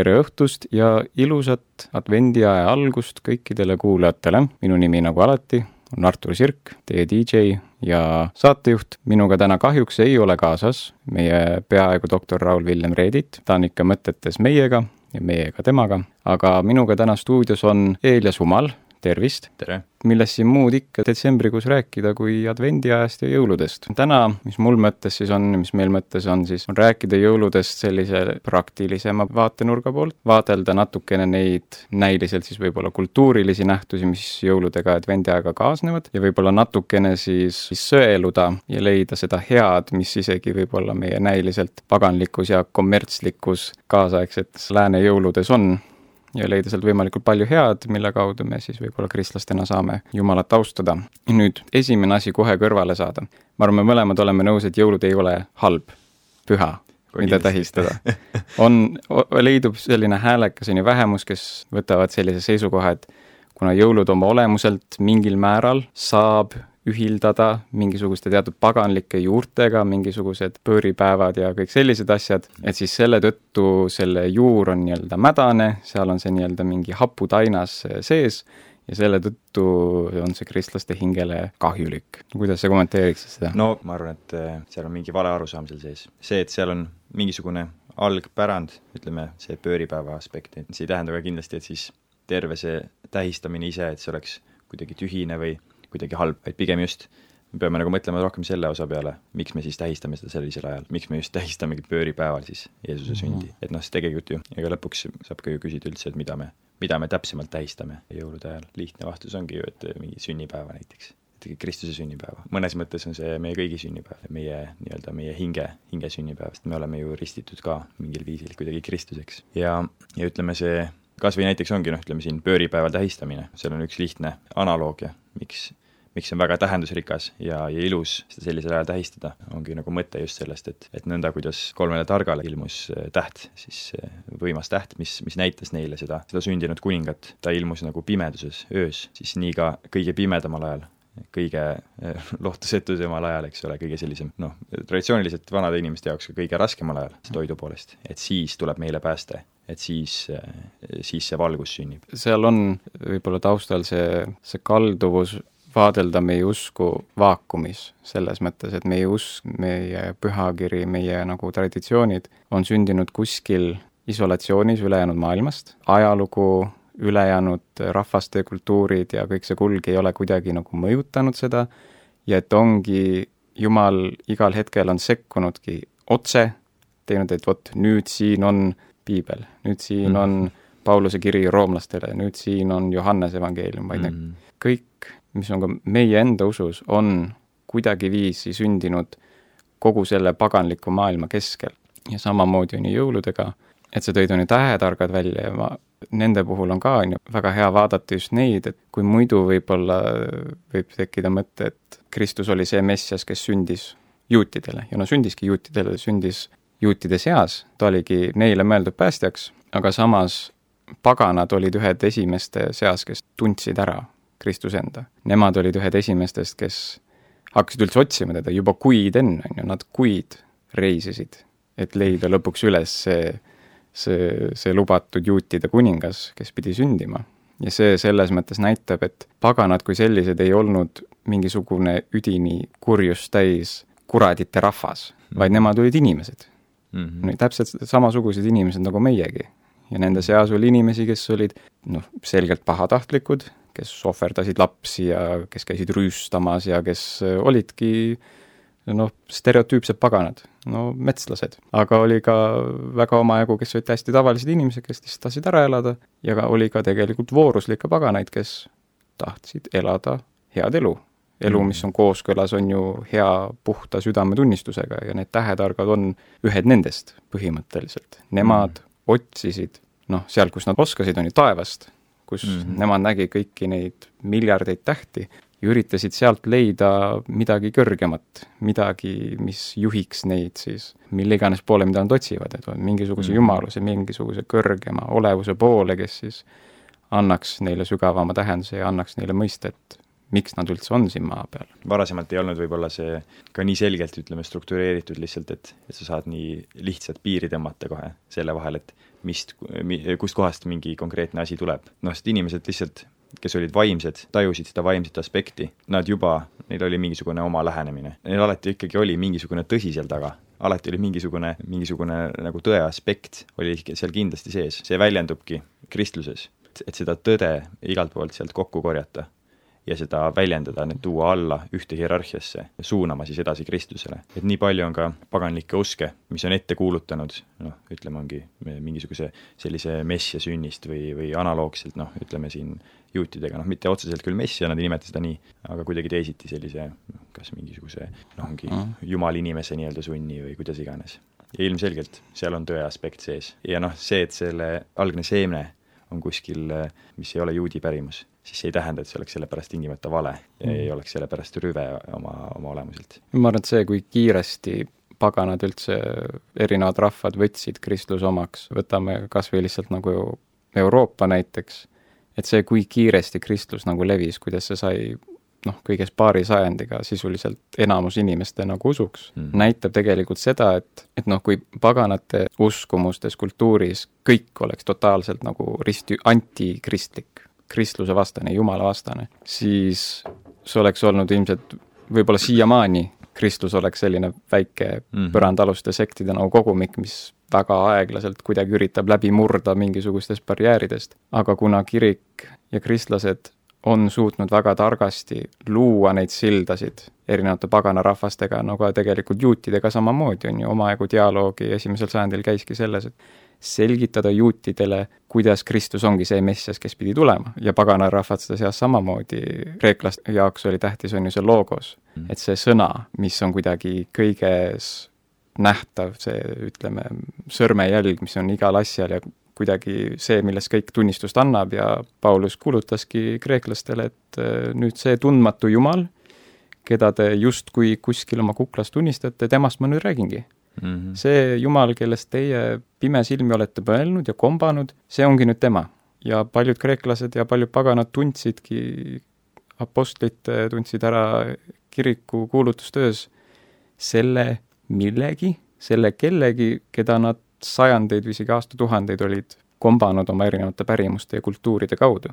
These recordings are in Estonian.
tere õhtust ja ilusat advendiaja algust kõikidele kuulajatele. minu nimi, nagu alati, on Artur Sirk, teie DJ ja saatejuht. minuga täna kahjuks ei ole kaasas meie peaaegu doktor Raul Villem Reedit, ta on ikka mõtetes meiega ja meiega temaga, aga minuga täna stuudios on Eelia Sumal, tervist! tere! millest siin muud ikka detsembrikuus rääkida kui advendiajast ja jõuludest. täna, mis mul mõttes siis on, mis meil mõttes on siis, on rääkida jõuludest sellise praktilisema vaatenurga poolt, vaadelda natukene neid näiliselt siis võib-olla kultuurilisi nähtusi, mis jõuludega ja advendiajaga kaasnevad ja võib-olla natukene siis, siis sõeluda ja leida seda head, mis isegi võib-olla meie näiliselt paganlikus ja kommertslikus kaasaegsetes lääne jõuludes on ja leida sealt võimalikult palju head, mille kaudu me siis võib-olla kristlastena saame Jumalat austada. nüüd esimene asi kohe kõrvale saada. ma arvan, me mõlemad oleme nõus, et jõulud ei ole halb, püha, mida tähistada. on, leidub selline häälekas on ju vähemus, kes võtavad sellise seisukoha, et kuna jõulud oma olemuselt mingil määral saab ühildada mingisuguste teatud paganlike juurtega, mingisugused pööripäevad ja kõik sellised asjad, et siis selle tõttu selle juur on nii-öelda mädane, seal on see nii-öelda mingi haputainas sees ja selle tõttu on see kristlaste hingele kahjulik. kuidas sa kommenteeriksid seda? no ma arvan, et äh, seal on mingi vale arusaam seal sees. see, et seal on mingisugune algpärand, ütleme, see pööripäeva aspekt, et see ei tähenda ka kindlasti, et siis terve see tähistamine ise, et see oleks kuidagi tühine või kuidagi halb, vaid pigem just me peame nagu mõtlema rohkem selle osa peale, miks me siis tähistame seda sellisel ajal, miks me just tähistamegi pööripäeval siis Jeesuse sündi mm. -hmm. et noh, see tegelikult ju, ega lõpuks saab ka ju küsida üldse, et mida me, mida me täpsemalt tähistame jõulude ajal. lihtne vastus ongi ju, et mingi sünnipäeva näiteks. et Kristuse sünnipäeva. mõnes mõttes on see meie kõigi sünnipäev, meie nii-öelda meie hinge, hinge sünnipäev, sest me oleme ju ristitud ka mingil viisil kuidagi Kristuseks. ja, ja ütleme, see kas või näiteks ongi noh, ütleme siin pööripäeval tähistamine, seal on üks lihtne analoogia, miks miks see on väga tähendusrikas ja, ja ilus seda sellisel ajal tähistada, ongi nagu mõte just sellest, et, et nõnda, kuidas kolmele targale ilmus äh, täht, siis äh, võimas täht, mis, mis näitas neile seda, seda sündinud kuningat, ta ilmus nagu pimeduses, öös, siis nii ka kõige pimedamal ajal kõige äh, lootusetusemal ajal, eks ole, kõige sellisem noh, traditsiooniliselt vanade inimeste jaoks ka kõige raskemal ajal toidu poolest, et siis tuleb meile pääste, et siis, siis see valgus sünnib. seal on võib-olla taustal see, see kalduvus vaadelda meie usku vaakumis, selles mõttes, et meie usk, meie pühakiri, meie nagu traditsioonid on sündinud kuskil isolatsioonis ülejäänud maailmast, ajalugu, ülejäänud rahvaste kultuurid ja kõik see kulg ei ole kuidagi nagu mõjutanud seda ja et ongi Jumal igal hetkel on sekkunudki otse, teinud, et vot nüüd siin on piibel, nüüd siin mm. on Pauluse kiri roomlastele, nüüd siin on Johannese evangeelium, vaid mm. need kõik mis on ka meie enda usus, on kuidagiviisi sündinud kogu selle paganliku maailma keskel. ja samamoodi on ju jõuludega, et sa tõid on ju tähetargad välja ja ma, nende puhul on ka, on ju, väga hea vaadata just neid, et kui muidu võib-olla võib tekkida mõte, et Kristus oli see messias, kes sündis juutidele ja no sündiski juutidele, sündis juutide seas, ta oligi neile mõeldud päästjaks, aga samas paganad olid ühed esimeste seas, kes tundsid ära Kristus enda. Nemad olid ühed esimestest, kes hakkasid üldse otsima teda juba kuid enne, on ju, nad kuid reisisid, et leida lõpuks üles see, see, see lubatud juutide kuningas, kes pidi sündima. ja see selles mõttes näitab, et paganad kui sellised ei olnud mingisugune üdini kurjust täis kuradite rahvas, vaid nemad olid inimesed mm. -hmm. täpselt samasugused inimesed nagu meiegi. ja nende seas oli inimesi, kes olid noh, selgelt pahatahtlikud, kes ohverdasid lapsi ja kes käisid rüüstamas ja kes äh, olidki noh, stereotüüpsed paganad, no metslased. aga oli ka väga omajagu, kes olid täiesti tavalised inimesed, kes lihtsalt tahtsid ära elada ja ka oli ka tegelikult vooruslikke paganaid, kes tahtsid elada head elu. Elu, mis on kooskõlas, on ju hea puhta südametunnistusega ja need tähetargad on ühed nendest põhimõtteliselt. Nemad mm. otsisid noh, sealt, kus nad oskasid, on ju taevast kus mm -hmm. nemad nägi kõiki neid miljardeid tähti ja üritasid sealt leida midagi kõrgemat, midagi, mis juhiks neid siis mille iganes poole, mida nad otsivad, et mingisuguse mm -hmm. jumaluse, mingisuguse kõrgema olevuse poole, kes siis annaks neile sügavama tähenduse ja annaks neile mõista, et miks nad üldse on siin maa peal. varasemalt ei olnud võib-olla see ka nii selgelt, ütleme, struktureeritud lihtsalt, et, et sa saad nii lihtsalt piiri tõmmata kohe selle vahel, et mist, kustkohast mingi konkreetne asi tuleb. noh, sest inimesed lihtsalt, kes olid vaimsed, tajusid seda vaimset aspekti, nad juba, neil oli mingisugune oma lähenemine. Neil alati ikkagi oli mingisugune tõsi seal taga, alati oli mingisugune, mingisugune nagu tõe aspekt oli seal kindlasti sees, see väljendubki kristluses. et seda tõde igalt poolt sealt kokku korjata ja seda väljendada, need tuua alla ühte hierarhiasse, suunama siis edasi kristlusele. et nii palju on ka paganlikke uske, mis on ette kuulutanud, noh, ütleme, ongi mingisuguse sellise messia sünnist või, või analoogselt noh, ütleme siin juutidega, noh mitte otseselt küll messia, nad ei nimeta seda nii, aga kuidagi teisiti sellise noh, kas mingisuguse noh, ongi jumalinimese nii-öelda sunni või kuidas iganes. ja ilmselgelt seal on tõe aspekt sees ja noh, see, et selle algne seemne on kuskil, mis ei ole juudi pärimus, siis see ei tähenda, et see oleks sellepärast tingimata vale ja mm. ei oleks sellepärast rüve oma, oma olemuselt. ma arvan, et see, kui kiiresti paganad üldse, erinevad rahvad võtsid kristluse omaks, võtame kas või lihtsalt nagu Euroopa näiteks, et see, kui kiiresti kristlus nagu levis, kuidas see sai noh, kõigest paari sajandiga sisuliselt enamus inimeste nagu usuks mm., näitab tegelikult seda, et, et noh, kui paganate uskumustes, kultuuris kõik oleks totaalselt nagu risti, antikristlik, kristluse vastane, jumala vastane, siis see oleks olnud ilmselt võib-olla siiamaani kristlus oleks selline väike mm -hmm. põrandaaluste sektide nagu kogumik, mis väga aeglaselt kuidagi üritab läbi murda mingisugustest barjääridest. aga kuna kirik ja kristlased on suutnud väga targasti luua neid sildasid erinevate paganarahvastega, no ka tegelikult juutidega samamoodi on ju, omajagu dialoogi esimesel sajandil käiski selles, et selgitada juutidele, kuidas Kristus ongi see messias, kes pidi tulema. Ja paganarahvaste seas samamoodi, kreeklaste jaoks oli tähtis, on ju see logos. Mm., et see sõna, mis on kuidagi kõiges nähtav, see ütleme, sõrmejälg, mis on igal asjal ja kuidagi see, millest kõik tunnistust annab ja Paulus kuulutaski kreeklastele, et äh, nüüd see tundmatu Jumal, keda te justkui kuskil oma kuklas tunnistate, temast ma nüüd räägingi mm. -hmm. see Jumal, kellest teie pimesilmi olete mõelnud ja kombanud, see ongi nüüd tema. ja paljud kreeklased ja paljud paganad tundsidki, apostlid tundsid ära kiriku kuulutustöös selle millegi, selle kellegi, keda nad sajandeid või isegi aastatuhandeid olid kombanud oma erinevate pärimuste ja kultuuride kaudu.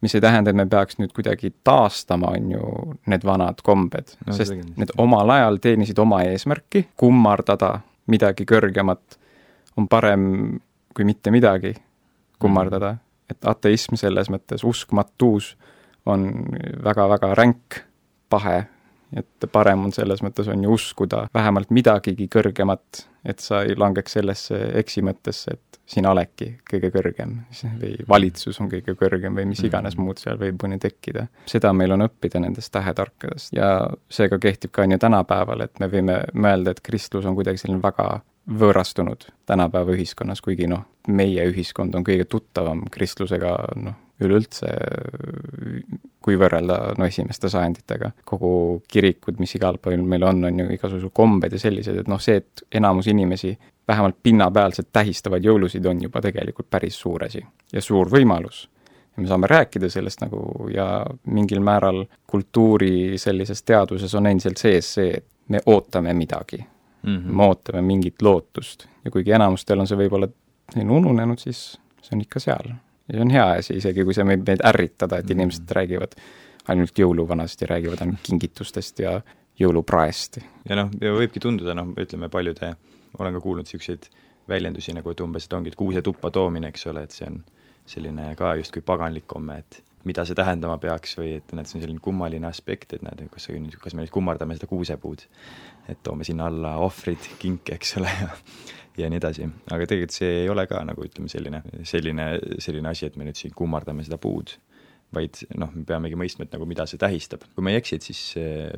Mis ei tähenda, et me peaks nüüd kuidagi taastama, on ju, need vanad kombed. No,, sest need omal ajal teenisid oma eesmärki, kummardada midagi kõrgemat on parem kui mitte midagi kummardada, et ateism selles mõttes, uskmatus on väga-väga ränk pahe et parem on selles mõttes, on ju uskuda vähemalt midagigi kõrgemat, et sa ei langeks sellesse eksimõttesse, et sina oledki kõige kõrgem või valitsus on kõige kõrgem või mis iganes mm -hmm. muud seal võib mõni tekkida. seda meil on õppida nendest tähetarkadest ja seega kehtib ka on ju tänapäeval, et me võime mõelda, et kristlus on kuidagi selline väga võõrastunud tänapäeva ühiskonnas, kuigi noh, meie ühiskond on kõige tuttavam kristlusega noh, üleüldse kui võrrelda no esimeste sajanditega. kogu kirikud, mis igal pool meil on, on ju igasugused kombed ja sellised, et noh, see, et enamus inimesi vähemalt pinnapealselt tähistavad jõulusid, on juba tegelikult päris suur asi ja suur võimalus. ja me saame rääkida sellest nagu ja mingil määral kultuuri sellises teaduses on endiselt sees see, et me ootame midagi mm. -hmm. me ootame mingit lootust ja kuigi enamustel on see võib-olla ununenud, siis see on ikka seal ja see on hea asi, isegi kui see võib meid ärritada, et mm. inimesed räägivad ainult jõuluvanast ja räägivad ainult kingitustest ja jõulupraest. ja noh, ja võibki tunduda, noh, ütleme paljude, olen ka kuulnud niisuguseid väljendusi nagu, et umbes, et ongi, et kuuse tuppa toomine, eks ole, et see on selline ka justkui paganlik komme, et mida see tähendama peaks või et näed, see on selline kummaline aspekt, et näed, kas, kas me nüüd kummardame seda kuusepuud, et toome sinna alla ohvrid, kinke, eks ole, ja ja nii edasi, aga tegelikult see ei ole ka nagu ütleme, selline, selline, selline asi, et me nüüd siin kummardame seda puud, vaid noh, me peamegi mõistma, et nagu mida see tähistab. kui ma ei eksi, et siis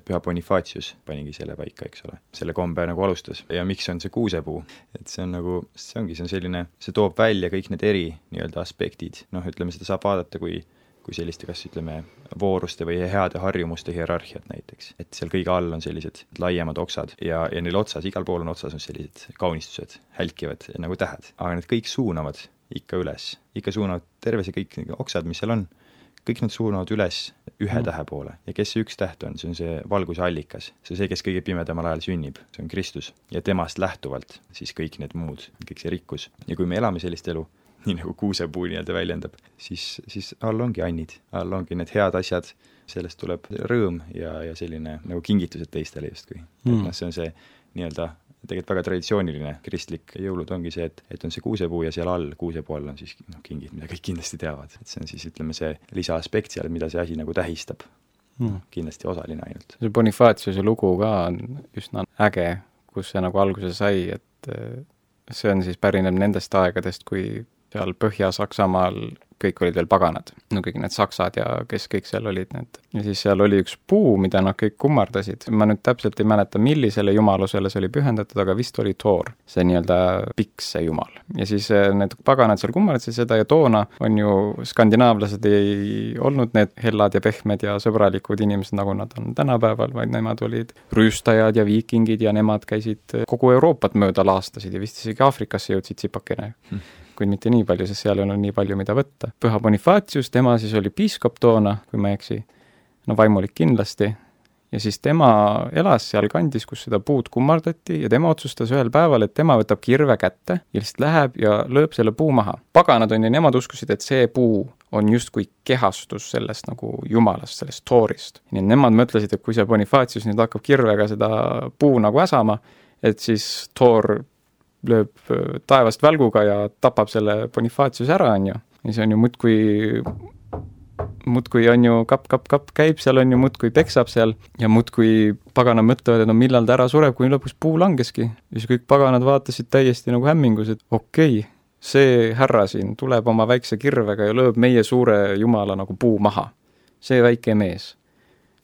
püha Bonifacius panigi selle paika, eks ole, selle kombe nagu alustas. Ja miks on see kuusepuu, et see on nagu, see ongi, see on selline, see toob välja kõik need eri nii-öelda aspektid, noh, ütleme, seda saab vaadata kui kui selliste, kas ütleme, vooruste või heade harjumuste hierarhiat näiteks. et seal kõige all on sellised laiemad oksad ja, ja neil otsas, igal pool on otsas on sellised kaunistused, hälkivad nagu tähed, aga need kõik suunavad ikka üles, ikka suunavad terve see kõik oksad, mis seal on, kõik need suunavad üles ühe Mm. tähe poole ja kes see üks täht on, see on see valguse allikas, see on see, kes kõige pimedamal ajal sünnib, see on Kristus. ja temast lähtuvalt siis kõik need muud, kõik see rikkus. ja kui me elame sellist elu, nii nagu kuusepuu nii-öelda väljendab, siis, siis all ongi annid, all ongi need head asjad, sellest tuleb rõõm ja, ja selline nagu kingitused teistele justkui mm.. et Mm. noh, see on see nii-öelda tegelikult väga traditsiooniline kristlik jõulud ongi see, et, et on see kuusepuu ja seal all, kuusepuu all on siis noh, kingid, mida kõik kindlasti teavad, et see on siis ütleme, see lisaaspekt seal, mida see asi nagu tähistab Mm. kindlasti osaline ainult. see Bonifatiuse lugu ka on üsna äge, kus see nagu alguse sai, et eh, see on siis, pärineb nendest aegadest, kui seal Põhja-Saksamaal kõik olid veel paganad. no kõik need saksad ja kes kõik seal olid, need. ja siis seal oli üks puu, mida nad kõik kummardasid. ma nüüd täpselt ei mäleta, millisele jumalusele see oli pühendatud, aga vist oli Thor, see nii-öelda pikse jumal. ja siis eh, need paganad seal kummardasid seda ja toona on ju skandinaavlased ei olnud need hellad ja pehmed ja sõbralikud inimesed, nagu nad on tänapäeval, vaid nemad olid rüüstajad ja viikingid ja nemad käisid kogu Euroopat mööda laastasid ja vist isegi Aafrikasse jõudsid tsipakene Hmm. Kuid mitte nii palju, sest seal ei olnud nii palju, mida võtta. püha Bonifatius, tema siis oli piiskop toona, kui ma ei eksi, no vaimulik kindlasti, ja siis tema elas sealkandis, kus seda puud kummardati ja tema otsustas ühel päeval, et tema võtab kirve kätte ja lihtsalt läheb ja lööb selle puu maha. paganad on ju, nemad uskusid, et see puu on justkui kehastus sellest nagu jumalast, sellest toorist. nii et nemad mõtlesid, et kui see Bonifatius nüüd hakkab kirvega seda puu nagu äsama, et siis toor lööb öö, taevast välguga ja tapab selle Bonifatiuse ära, on ju. ja see on ju muudkui, muudkui on ju kapp-kapp-kapp käib seal, on ju, muudkui peksab seal ja muudkui paganad mõtlevad, et no millal ta ära sureb, kui lõpuks puu langeski. ja siis kõik paganad vaatasid täiesti nagu hämmingus, et okei okay, see härra siin tuleb oma väikse kirvega ja lööb meie suure jumala nagu puu maha. see väike mees.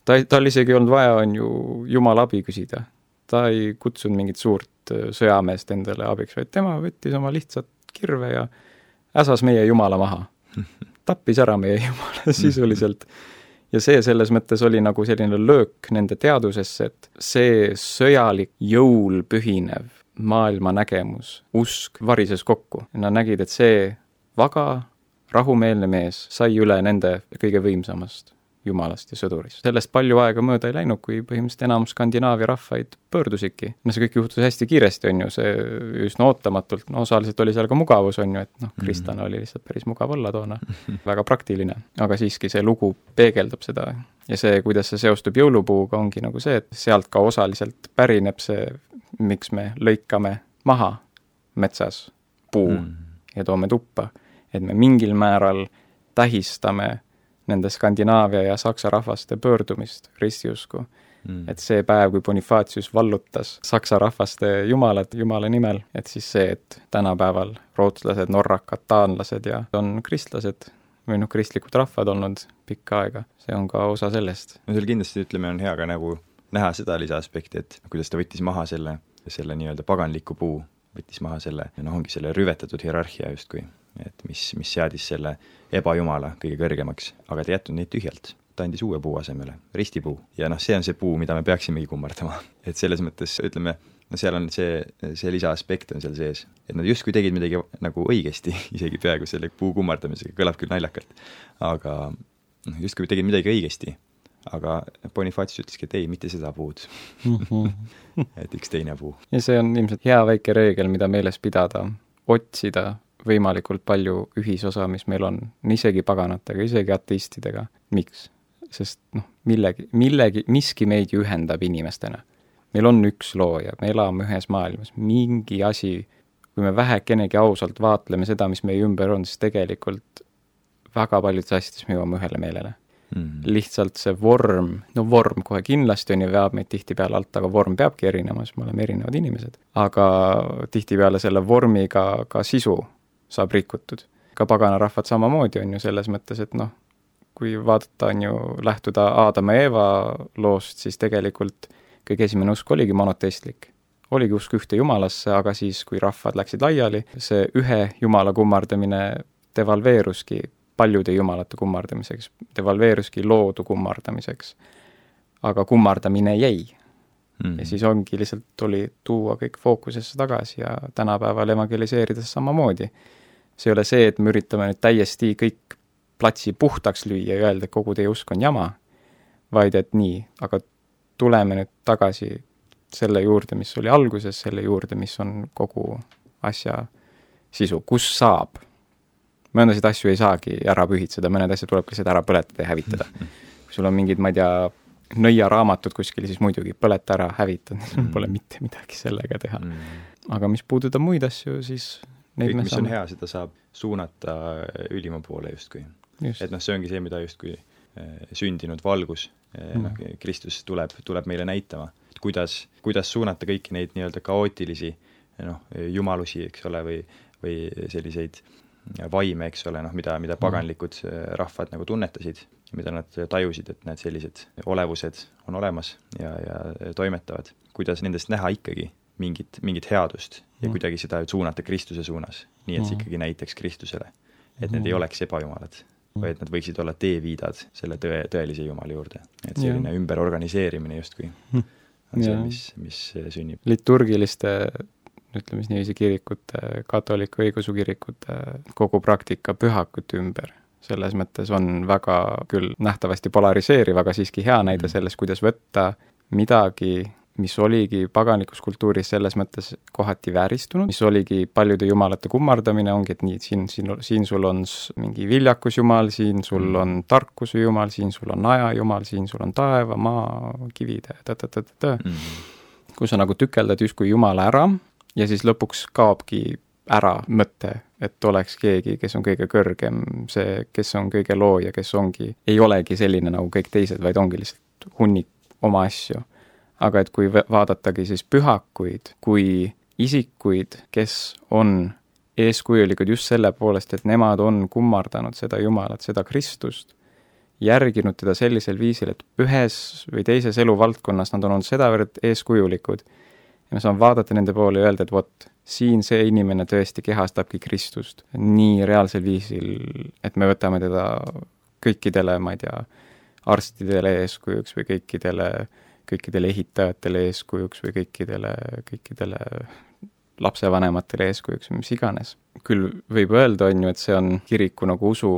ta tal isegi ei olnud vaja, on ju, jumala abi küsida. ta ei kutsunud mingit suurt äh, sõjameest endale abiks, vaid tema võttis oma lihtsat kirve ja äsas meie jumala maha. tappis ära meie jumala sisuliselt. ja see selles mõttes oli nagu selline löök nende teadusesse, et see sõjalik jõul pühinev maailmanägemus, usk varises kokku. Nad nägid, et see vaga, rahumeelne mees sai üle nende kõige võimsamast jumalast ja sõdurist. sellest palju aega mööda ei läinud, kui põhimõtteliselt enamus Skandinaavia rahvaid pöördusidki. no see kõik juhtus hästi kiiresti, on ju, see üsna ootamatult, no osaliselt oli seal ka mugavus, on ju, et noh, kristlane oli lihtsalt päris mugav olla toona, väga praktiline. aga siiski see lugu peegeldab seda ja see, kuidas see seostub jõulupuuga, ongi nagu see, et sealt ka osaliselt pärineb see, miks me lõikame maha metsas puu mm. ja toome tuppa. et me mingil määral tähistame nende Skandinaavia ja saksa rahvaste pöördumist ristiusku. Mm. et see päev, kui Bonifatius vallutas saksa rahvaste jumalad Jumala nimel, et siis see, et tänapäeval rootslased, norrakad, taanlased ja on kristlased või noh, kristlikud rahvad olnud pikka aega, see on ka osa sellest. no seal kindlasti, ütleme, on hea ka nagu näha seda lisaaspekti, et kuidas ta võttis maha selle, selle nii-öelda paganliku puu, võttis maha selle, noh, ongi selle rüvetatud hierarhia justkui, et mis, mis seadis selle ebajumala kõige kõrgemaks, aga ta ei jätnud neid tühjalt. ta andis uue puu asemele, ristipuu. ja noh, see on see puu, mida me peaksimegi kummardama. et selles mõttes, ütleme, no seal on see, see lisaaspekt on seal sees, et nad justkui tegid midagi nagu õigesti, isegi peaaegu selle puu kummardamisega, kõlab küll naljakalt, aga noh, justkui tegid midagi õigesti, aga Bonifatius ütleski, et ei, mitte seda puud. Et üks teine puu. ja see on ilmselt hea väike reegel, mida meeles pidada, otsida võimalikult palju ühisosa, mis meil on, isegi paganatega, isegi ateistidega. miks? sest noh, millegi, millegi, miski meid ju ühendab inimestena. meil on üks looja, me elame ühes maailmas, mingi asi, kui me vähekenegi ausalt vaatleme seda, mis meie ümber on, siis tegelikult väga paljudes asjades me jõuame ühele meelele mm. lihtsalt see vorm, no vorm kohe kindlasti on ju, veab meid tihtipeale alt, aga vorm peabki erinema, sest me oleme erinevad inimesed. aga tihtipeale selle vormiga ka sisu saab rikutud. ka paganarahvad samamoodi on ju selles mõttes, et noh, kui vaadata, on ju, lähtuda Aadama ja Eeva loost, siis tegelikult kõige esimene usk oligi monoteistlik. oligi usk ühte jumalasse, aga siis, kui rahvad läksid laiali, see ühe jumala kummardamine devalveeruski paljude jumalate kummardamiseks, devalveeruski loodu kummardamiseks. aga kummardamine jäi Mm. ja siis ongi lihtsalt, tuli tuua kõik fookusesse tagasi ja tänapäeval evangeliseerides samamoodi. see ei ole see, et me üritame nüüd täiesti kõik platsi puhtaks lüüa ja öelda, et kogu teie usk on jama, vaid et nii, aga tuleme nüüd tagasi selle juurde, mis oli alguses, selle juurde, mis on kogu asja sisu, kus saab. mõnesid asju ei saagi ära pühitseda, mõned asjad tuleb lihtsalt ära põletada ja hävitada. kui sul on mingid, ma ei tea, nõiaraamatud kuskil, siis muidugi põleta ära, hävita mm., pole mitte midagi sellega teha mm.. aga mis puudutab muid asju, siis kõik, mis saame. on hea, seda saab suunata ülima poole justkui. et noh, see ongi see, mida justkui eh, sündinud valgus eh, mm., noh, Kristus tuleb, tuleb meile näitama, et kuidas, kuidas suunata kõiki neid nii-öelda kaootilisi noh, jumalusi, eks ole, või, või selliseid vaime, eks ole, noh, mida, mida mm. paganlikud rahvad nagu tunnetasid mida nad tajusid, et need sellised olevused on olemas ja, ja toimetavad, kuidas nendest näha ikkagi mingit, mingit headust ja mm. kuidagi seda suunata Kristuse suunas, nii et see mm. ikkagi näitaks Kristusele. et need ei mm. oleks ebajumalad, vaid nad võiksid olla teeviidad selle tõe, tõelise Jumala juurde. et selline ümberorganiseerimine justkui on see, mis, mis sünnib. liturgiliste ütleme siis niiviisi kirikute, katoliku õigeusu kirikute kogu praktika pühakute ümber selles mõttes on väga küll nähtavasti polariseeriv, aga siiski hea näide mm. sellest, kuidas võtta midagi, mis oligi paganlikus kultuuris selles mõttes kohati vääristunud, mis oligi paljude jumalate kummardamine, ongi, et nii, siin, siin, siin sul on mingi viljakusjumal, siin sul mm. on tarkuse jumal, siin sul on aja jumal, siin sul on taeva, maa, kivide, ta-ta-ta-ta-ta mm., kus sa nagu tükeldad justkui jumala ära ja siis lõpuks kaobki ära mõte, et oleks keegi, kes on kõige kõrgem, see, kes on kõige looja, kes ongi, ei olegi selline nagu kõik teised, vaid ongi lihtsalt hunnik oma asju. aga et kui vaadatagi siis pühakuid kui isikuid, kes on eeskujulikud just selle poolest, et nemad on kummardanud seda Jumalat, seda Kristust, järginud teda sellisel viisil, et ühes või teises eluvaldkonnas nad on olnud sedavõrd eeskujulikud ja ma saan vaadata nende poole ja öelda, et vot, siin see inimene tõesti kehastabki Kristust nii reaalsel viisil, et me võtame teda kõikidele, ma ei tea, arstidele eeskujuks või kõikidele, kõikidele ehitajatele eeskujuks või kõikidele, kõikidele lapsevanematele eeskujuks või mis iganes. küll võib öelda, on ju, et see on kiriku nagu usu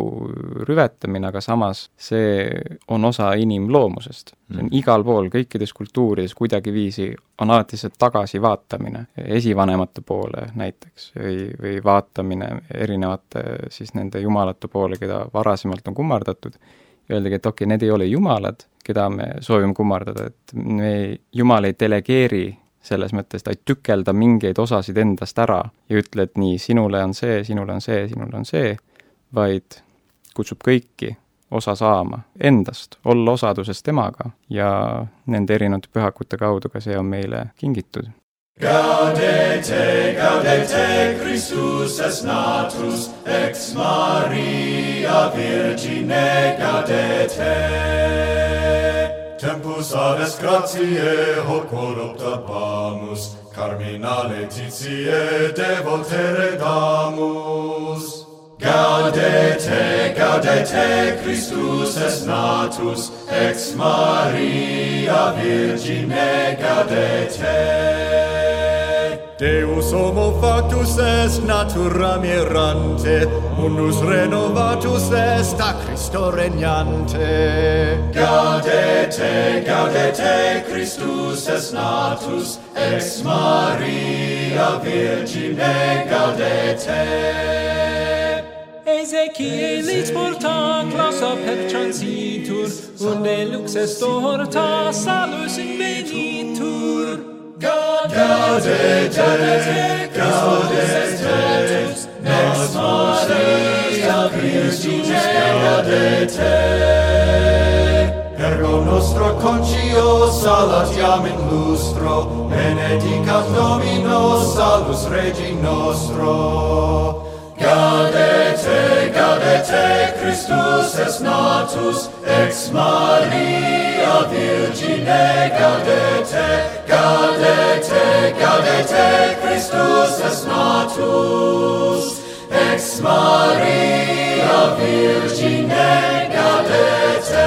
rüvetamine, aga samas see on osa inimloomusest. see on mm. igal pool, kõikides kultuurides kuidagiviisi on alati see tagasivaatamine esivanemate poole näiteks või, või vaatamine erinevate siis nende jumalate poole, keda varasemalt on kummardatud, öeldagi, et okei okay,, need ei ole jumalad, keda me soovime kummardada, et me, jumal ei delegeeri selles mõttes ta ei tükelda mingeid osasid endast ära ja ütle, et nii, sinule on see, sinule on see, sinule on see, vaid kutsub kõiki osa saama endast, olla osaduses temaga ja nende erinevate pühakute kaudu ka see on meile kingitud. Gaudete, gaudete Christus es natus ex Maria Virgine gaudete tempus ades gratiae hoc corruptabamus, carmina letitiae devotere damus. Gaudete, gaudete, Christus es natus, ex Maria Virgine gaudete. Deus homo factus est natura mirante, mundus renovatus est a Christo regnante. Gaudete, gaudete, Christus est natus, ex Maria Virgine gaudete. Ezechielis porta clausa per transitur, unde lux est orta salus invenitur. Gaudete, gaudete, nex Maria Christus, gaudete. Ergo nostro concio salatiam in lustro, benedicat Domino salus Regi nostro. Gaudete, gaudete, Christus es natus, ex Maria Virgine gaudete, gaudete, gaudete, Christus es natus, ex Maria Virgine gaudete.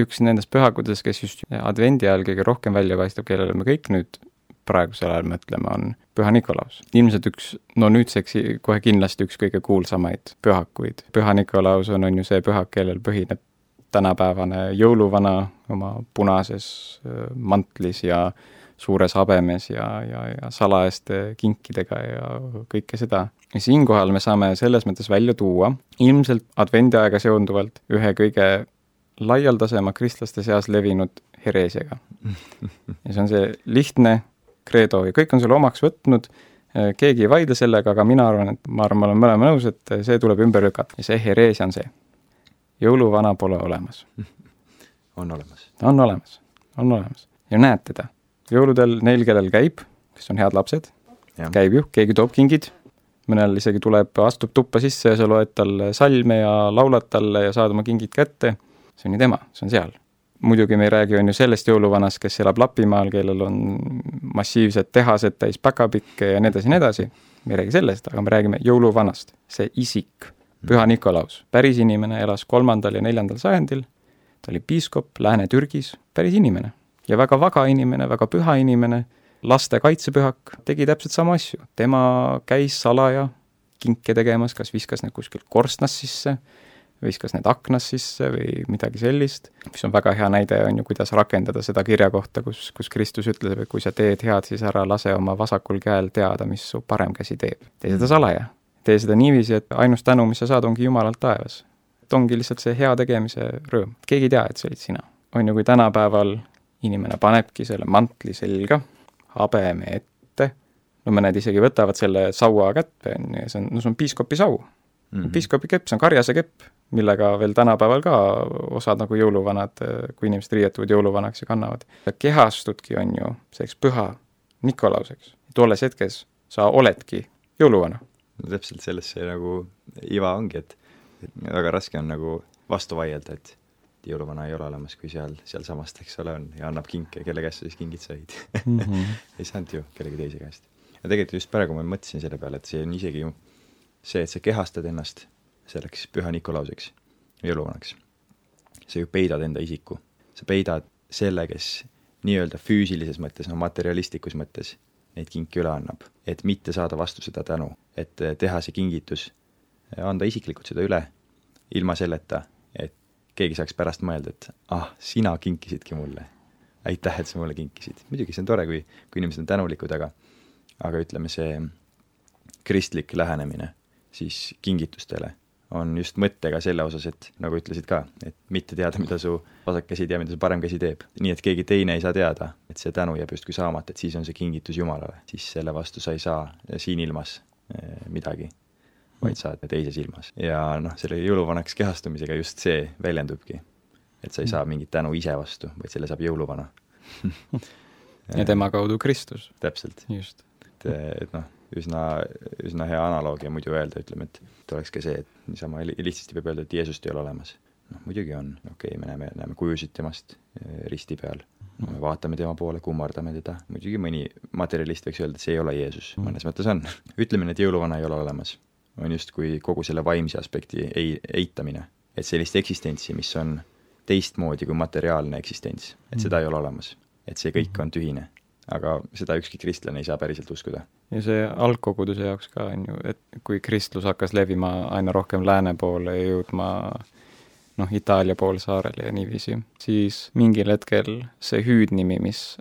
üks nendest pühakudest, kes just advendi ajal kõige rohkem välja paistab, kellele me kõik nüüd praegusel ajal mõtleme, on Püha Nikolaus. ilmselt üks, no nüüdseks kohe kindlasti üks kõige kuulsamaid pühakuid. Püha Nikolaus on, on ju see pühak, kellel põhineb tänapäevane jõuluvana oma punases mantlis ja suures habemes ja, ja, ja salajaste kinkidega ja kõike seda. ja siinkohal me saame selles mõttes välja tuua ilmselt advendiaega seonduvalt ühe kõige laialdasema kristlaste seas levinud hereesiaga. ja see on see lihtne kreedo ja kõik on selle omaks võtnud, keegi ei vaidle sellega, aga mina arvan, et ma arvan, me oleme mõlema nõus, et see tuleb ümber lükata ja see hereesia on see. jõuluvana pole olemas. on olemas. on olemas, on olemas ja näed teda. jõuludel neil, kellel käib, kes on head lapsed, käib ju, keegi toob kingid, mõnel isegi tuleb, astub tuppa sisse ja sa loed talle salme ja laulad talle ja saad oma kingid kätte, see on ju tema, see on seal muidugi me ei räägi, on ju, sellest jõuluvanast, kes elab Lapimaal, kellel on massiivsed tehased täis päkapikke ja nii edasi ja nii edasi, me ei räägi sellest, aga me räägime jõuluvanast. see isik, Püha Nikolaus, päris inimene, elas kolmandal ja neljandal sajandil, ta oli piiskop Lääne-Türgis, päris inimene. ja väga vaga inimene, väga püha inimene, laste kaitsepühak, tegi täpselt samu asju. tema käis salaja kinke tegemas, kas viskas need kuskilt korstnast sisse, viskas need aknast sisse või midagi sellist, mis on väga hea näide, on ju, kuidas rakendada seda kirja kohta, kus, kus Kristus ütleb, et kui sa teed head, siis ära lase oma vasakul käel teada, mis su parem käsi teeb. tee seda salaja. tee seda niiviisi, et ainus tänu, mis sa saad, ongi Jumalalt taevas. et ongi lihtsalt see hea tegemise rõõm. keegi ei tea, et see olid sina. on ju, kui tänapäeval inimene panebki selle mantli selga, habeme ette, no mõned isegi võtavad selle saua kätte, on ju, ja see on, no see on piiskopi sau mm -hmm.. piiskopi kepp, see on karjase kepp millega veel tänapäeval ka osad nagu jõuluvanad, kui inimesed riietuvad jõuluvanaks ja kannavad. sa kehastudki, on ju, selleks püha Nikolauseks. tolles hetkes sa oledki jõuluvana. no täpselt selles see nagu iva ongi, et, väga raske on nagu vastu vaielda, et jõuluvana ei ole olemas, kui seal, sealsamas, eks ole, on ja annab kinke, kelle käest sa siis kingid said mm. -hmm. ei saanud ju kellegi teise käest. ja tegelikult just praegu ma mõtlesin selle peale, et see on isegi ju see, et sa kehastad ennast selleks püha Nikolauseks, jõuluvanaks. sa ju peidad enda isiku, sa peidad selle, kes nii-öelda füüsilises mõttes, no materialistlikus mõttes neid kinke üle annab, et mitte saada vastu seda tänu, et teha see kingitus, anda isiklikult seda üle, ilma selleta, et keegi saaks pärast mõelda, et ah, sina kinkisidki mulle. aitäh, et sa mulle kinkisid. muidugi see on tore, kui, kui inimesed on tänulikud, aga aga ütleme, see kristlik lähenemine siis kingitustele on just mõttega selle osas, et nagu ütlesid ka, et mitte teada, mida su vasak käsi ei tea, mida su parem käsi teeb. nii et keegi teine ei saa teada, et see tänu jääb justkui saamata, et siis on see kingitus Jumalale, siis selle vastu sa ei saa siin ilmas eh, midagi, vaid saad teises ilmas. ja noh, selle jõuluvanaks kehastumisega just see väljendubki. et sa ei saa mingit tänu ise vastu, vaid selle saab jõuluvana ja tema kaudu Kristus. täpselt. just. et, et noh üsna, üsna hea analoogia muidu öelda, ütleme, et, oleks ka see, et niisama lihtsasti võib öelda, et Jeesust ei ole olemas. noh, muidugi on, okei okay,, me näeme, näeme kujusid temast eh, risti peal no,, me vaatame tema poole, kummardame teda, muidugi mõni materjalist võiks öelda, et see ei ole Jeesus, mõnes mõttes on. ütlemine, et jõuluvana ei ole olemas, on justkui kogu selle vaimse aspekti ei, eitamine. et sellist eksistentsi, mis on teistmoodi kui materiaalne eksistents, et seda ei ole olemas. et see kõik on tühine aga seda ükski kristlane ei saa päriselt uskuda. ja see algkoguduse jaoks ka on ju, et kui kristlus hakkas levima aina rohkem lääne poole ja jõudma noh, Itaalia poolsaarele ja niiviisi, siis mingil hetkel see hüüdnimi, mis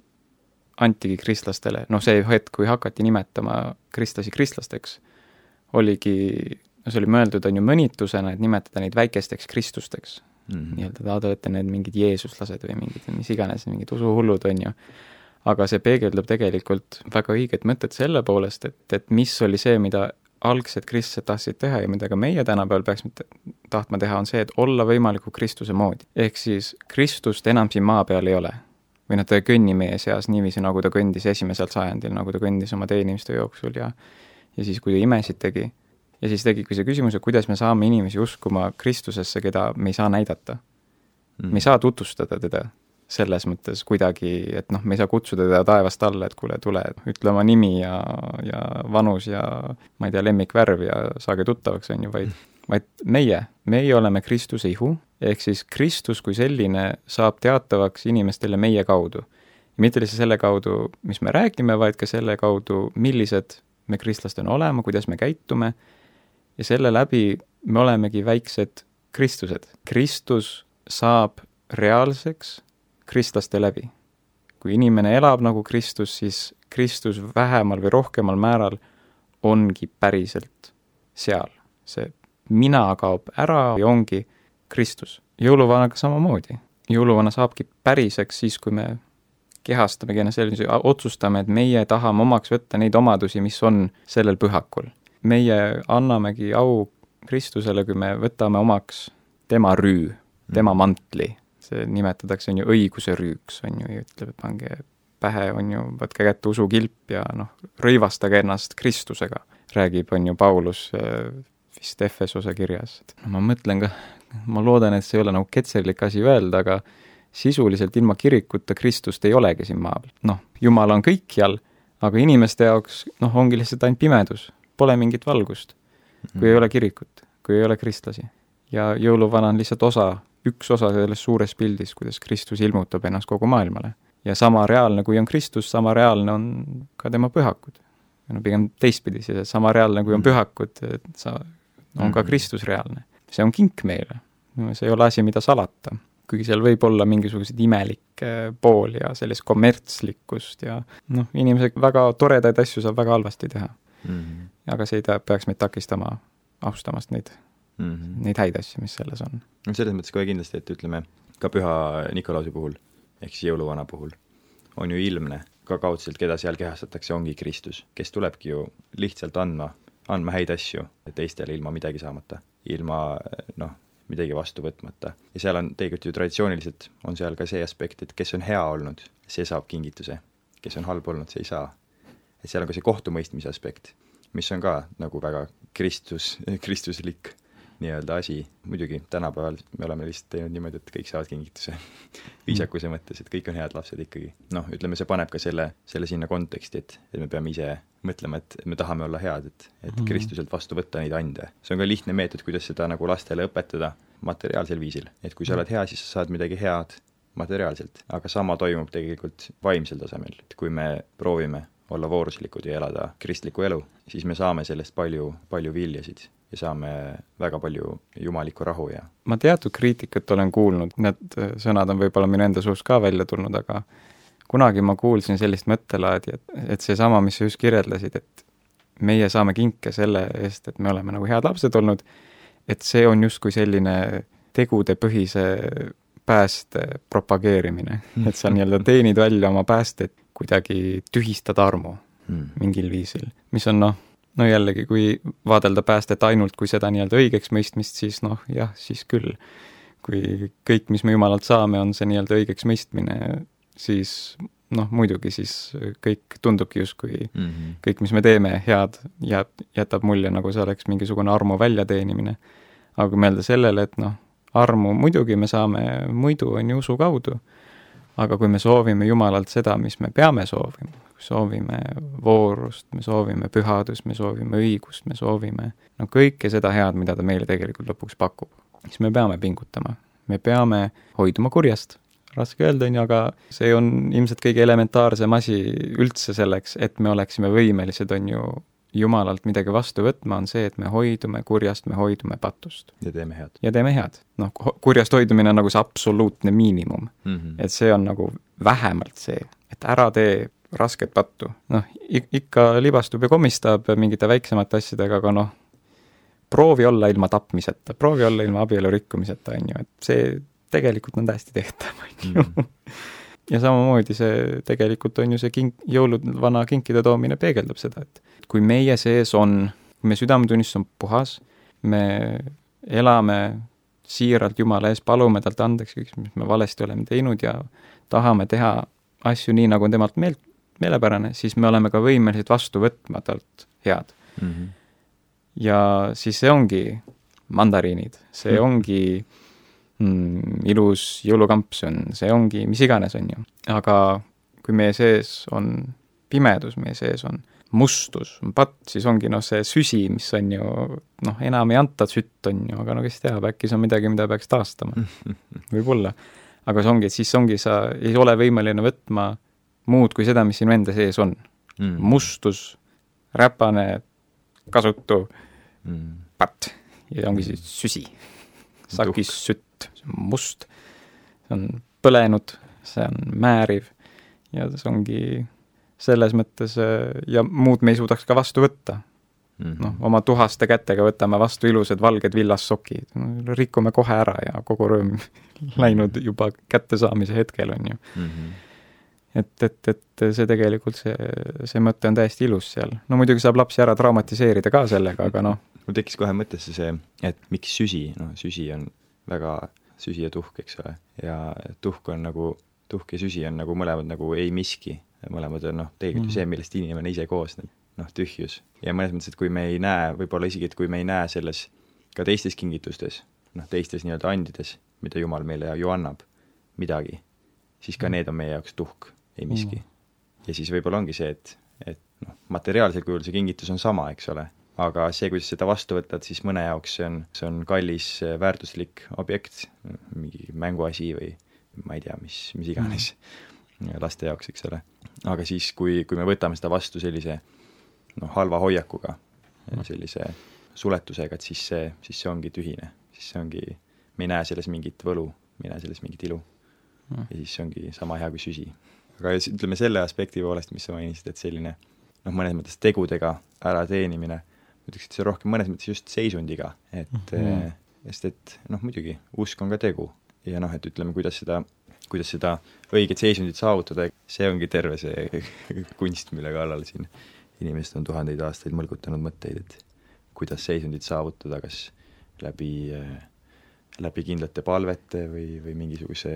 antigi kristlastele, noh, see hetk, kui hakati nimetama kristlasi kristlasteks, oligi, no see oli mõeldud, on ju, mõnitusena, et nimetada neid väikesteks kristusteks. Mm -hmm.. nii-öelda te olete need mingid jeesuslased või mingid mis iganes, mingid usuhullud, on ju aga see peegeldab tegelikult väga õiget mõtet selle poolest, et, et mis oli see, mida algsed kristlased tahtsid teha ja mida ka meie tänapäeval peaksime tahtma teha, on see, et olla võimaliku Kristuse moodi. ehk siis Kristust enam siin maa peal ei ole. või noh, ta ei kõnni meie seas niiviisi, nagu ta kõndis esimesel sajandil, nagu ta kõndis oma teenimiste jooksul ja ja siis, kui ta imesid tegi, ja siis tekibki see küsimus, et kuidas me saame inimesi uskuma Kristusesse, keda me ei saa näidata mm.. me ei saa tutvustada teda selles mõttes kuidagi, et noh, me ei saa kutsuda teda taevast alla, et kuule, tule, ütle oma nimi ja, ja vanus ja ma ei tea, lemmikvärv ja saage tuttavaks, on ju, vaid, vaid meie, meie oleme Kristuse ihu, ehk siis Kristus kui selline saab teatavaks inimestele meie kaudu. mitte lihtsalt selle kaudu, mis me räägime, vaid ka selle kaudu, millised me kristlastena olema, kuidas me käitume, ja selle läbi me olemegi väiksed Kristused. Kristus saab reaalseks kristlaste läbi. kui inimene elab nagu Kristus, siis Kristus vähemal või rohkemal määral ongi päriselt seal. see mina kaob ära ja ongi Kristus. jõuluvanaga samamoodi. jõuluvana saabki päriseks siis, kui me kehastamegi ennast sellise, otsustame, et meie tahame omaks võtta neid omadusi, mis on sellel pühakul. meie annamegi au Kristusele, kui me võtame omaks tema rüü, tema mantli, nimetatakse, on ju, õiguse rüüks, on ju, ja ütleb, et pange pähe, on ju, võtke kätte usukilp ja noh, rõivastage ennast Kristusega, räägib, on ju, Paulus äh, vist Efesose kirjas. no ma mõtlen ka, ma loodan, et see ei ole nagu ketserlik asi öelda, aga sisuliselt ilma kirikuta Kristust ei olegi siin maa peal. noh, Jumal on kõikjal, aga inimeste jaoks noh, ongi lihtsalt ainult pimedus, pole mingit valgust, kui mm. ei ole kirikut, kui ei ole kristlasi. ja jõuluvana on lihtsalt osa, üks osa sellest suurest pildist, kuidas Kristus ilmutab ennast kogu maailmale. ja sama reaalne, kui on Kristus, sama reaalne on ka tema pühakud. no pigem teistpidi siis, et sama reaalne, kui on mm. pühakud, et sa, on ka mm. Kristus reaalne. see on kink meile. see ei ole asi, mida salata kuigi seal võib olla mingisuguseid imelikke pooli ja sellist kommertslikkust ja noh, inimesed väga toredaid asju saab väga halvasti teha mm. -hmm. aga see ei tea, peaks meid takistama austamast neid mm, -hmm. neid häid asju, mis selles on. no selles mõttes kohe kindlasti, et ütleme, ka püha Nikolause puhul, ehk siis jõuluvana puhul, on ju ilmne, ka kaudselt, keda seal kehastatakse, ongi Kristus, kes tulebki ju lihtsalt andma, andma häid asju teistele ilma midagi saamata, ilma noh, midagi vastu võtmata. ja seal on tegelikult ju traditsiooniliselt, on seal ka see aspekt, et kes on hea olnud, see saab kingituse. kes on halb olnud, see ei saa. et seal on ka see kohtumõistmise aspekt, mis on ka nagu väga Kristus, kristuslik nii-öelda asi, muidugi tänapäeval me oleme lihtsalt teinud niimoodi, et kõik saavad kingituse viisakuse mõttes, et kõik on head lapsed ikkagi. noh, ütleme, see paneb ka selle, selle sinna konteksti, et, et me peame ise mõtlema, et me tahame olla head, et, et mm -hmm. Kristuselt vastu võtta neid ande. see on ka lihtne meetod, kuidas seda nagu lastele õpetada materiaalsel viisil. et kui sa oled hea, siis sa saad midagi head materiaalselt, aga sama toimub tegelikult vaimsel tasemel, et kui me proovime olla vooruslikud ja elada kristlikku elu, siis me saame sellest palju, palju viljasid ja saame väga palju jumalikku rahu ja ma teatud kriitikat olen kuulnud, need sõnad on võib-olla minu enda suust ka välja tulnud, aga kunagi ma kuulsin sellist mõttelaadi, et, et seesama, mis sa just kirjeldasid, et meie saame kinke selle eest, et me oleme nagu head lapsed olnud, et see on justkui selline tegudepõhise pääste propageerimine, et sa nii-öelda teenid välja oma päästet, kuidagi tühistada armu mm. mingil viisil, mis on noh, no jällegi, kui vaadelda päästet ainult kui seda nii-öelda õigeks mõistmist, siis noh, jah, siis küll. kui kõik, mis me Jumalalt saame, on see nii-öelda õigeks mõistmine, siis noh, muidugi siis kõik tundubki justkui mm, -hmm. kõik, mis me teeme, head, jääb, jätab mulje, nagu see oleks mingisugune armu väljateenimine. aga kui mõelda sellele, et noh, armu muidugi me saame muidu, on ju, usu kaudu, aga kui me soovime Jumalalt seda, mis me peame soovima, soovime voorust, me soovime pühadust, me soovime õigust, me soovime no kõike seda head, mida ta meile tegelikult lõpuks pakub, siis me peame pingutama. me peame hoiduma kurjast raske öelda, on ju, aga see on ilmselt kõige elementaarsem asi üldse selleks, et me oleksime võimelised, on ju, Jumalalt midagi vastu võtma, on see, et me hoidume kurjast, me hoidume patust. ja teeme head. ja teeme head. noh, kurjast hoidumine on nagu see absoluutne miinimum mm. -hmm. et see on nagu vähemalt see, et ära tee rasket pattu. noh, ikka libastub ja komistab mingite väiksemate asjadega, aga noh, proovi olla ilma tapmiseta, proovi olla ilma abielu rikkumiseta, on ju, et see tegelikult on täiesti tehtav, on ju. Mhm. ja samamoodi see tegelikult on ju see kink, jõuluvana kinkide toomine peegeldab seda, et kui meie sees on, meie südametunnistus on puhas, me elame siiralt Jumala ees, palume talt andeks kõik, mis me valesti oleme teinud ja tahame teha asju nii, nagu on temalt meelt, meelepärane, siis me oleme ka võimelised vastu võtma talt head mm. -hmm. ja siis see ongi mandariinid, see mm -hmm. Mm, ilus jõulukamp, see on, see ongi mis iganes, on ju. aga kui meie sees on pimedus, meie sees on mustus, on patt, siis ongi noh, see süsi, mis on ju noh, enam ei anta sütt, on ju, aga no kes teab, äkki see on midagi, mida peaks taastama. võib-olla. aga see ongi, siis ongi, sa ei ole võimeline võtma muud kui seda, mis sinu enda sees on mm. mustus, räpane, kasutu mm. patt ja ongi siis süsi. Sakis sütt, see on must, see on põlenud, see on määriv ja see ongi selles mõttes ja muud me ei suudaks ka vastu võtta. Mm -hmm.. noh, oma tuhaste kätega võtame vastu ilusad valged villassokid, rikume kohe ära ja kogu rõõm läinud juba kättesaamise hetkel, on ju. Mm. -hmm et, et, et see tegelikult, see, see mõte on täiesti ilus seal. no muidugi saab lapsi ära traumatiseerida ka sellega, aga noh. mul tekkis kohe mõttesse see, et miks süsi, noh süsi on väga, süsi ja tuhk, eks ole, ja tuhk on nagu, tuhk ja süsi on nagu mõlemad nagu ei miski, mõlemad on noh, tegelikult ju mm. see, millest inimene ise koosneb, noh tühjus. ja mõnes mõttes, et kui me ei näe, võib-olla isegi, et kui me ei näe selles ka teistes kingitustes, noh teistes nii-öelda andides, mida Jumal meile ju annab, midagi, siis ka mm. need on meie jaoks tuhk ei miski. Mm.. ja siis võib-olla ongi see, et, et noh, materiaalsel kujul see kingitus on sama, eks ole, aga see, kuidas seda vastu võtad, siis mõne jaoks see on, see on kallis väärtuslik objekt, mingi mänguasi või ma ei tea, mis, mis iganes mm. laste jaoks, eks ole. aga siis, kui, kui me võtame seda vastu sellise noh, halva hoiakuga mm., sellise suletusega, et siis see, siis see ongi tühine, siis see ongi, me ei näe selles mingit võlu, me ei näe selles mingit ilu. Mm.. ja siis see ongi sama hea kui süsi aga ütleme selle aspekti poolest, mis sa mainisid, et selline noh, mõnes mõttes tegudega ärateenimine, ma ütleks, et see rohkem mõnes mõttes just seisundiga, et mm -hmm. sest et noh, muidugi, usk on ka tegu ja noh, et ütleme, kuidas seda, kuidas seda õiget seisundit saavutada, see ongi terve see kunst, mille kallal siin inimesed on tuhandeid aastaid mõlgutanud mõtteid, et kuidas seisundit saavutada, kas läbi äh, läbi kindlate palvete või, või mingisuguse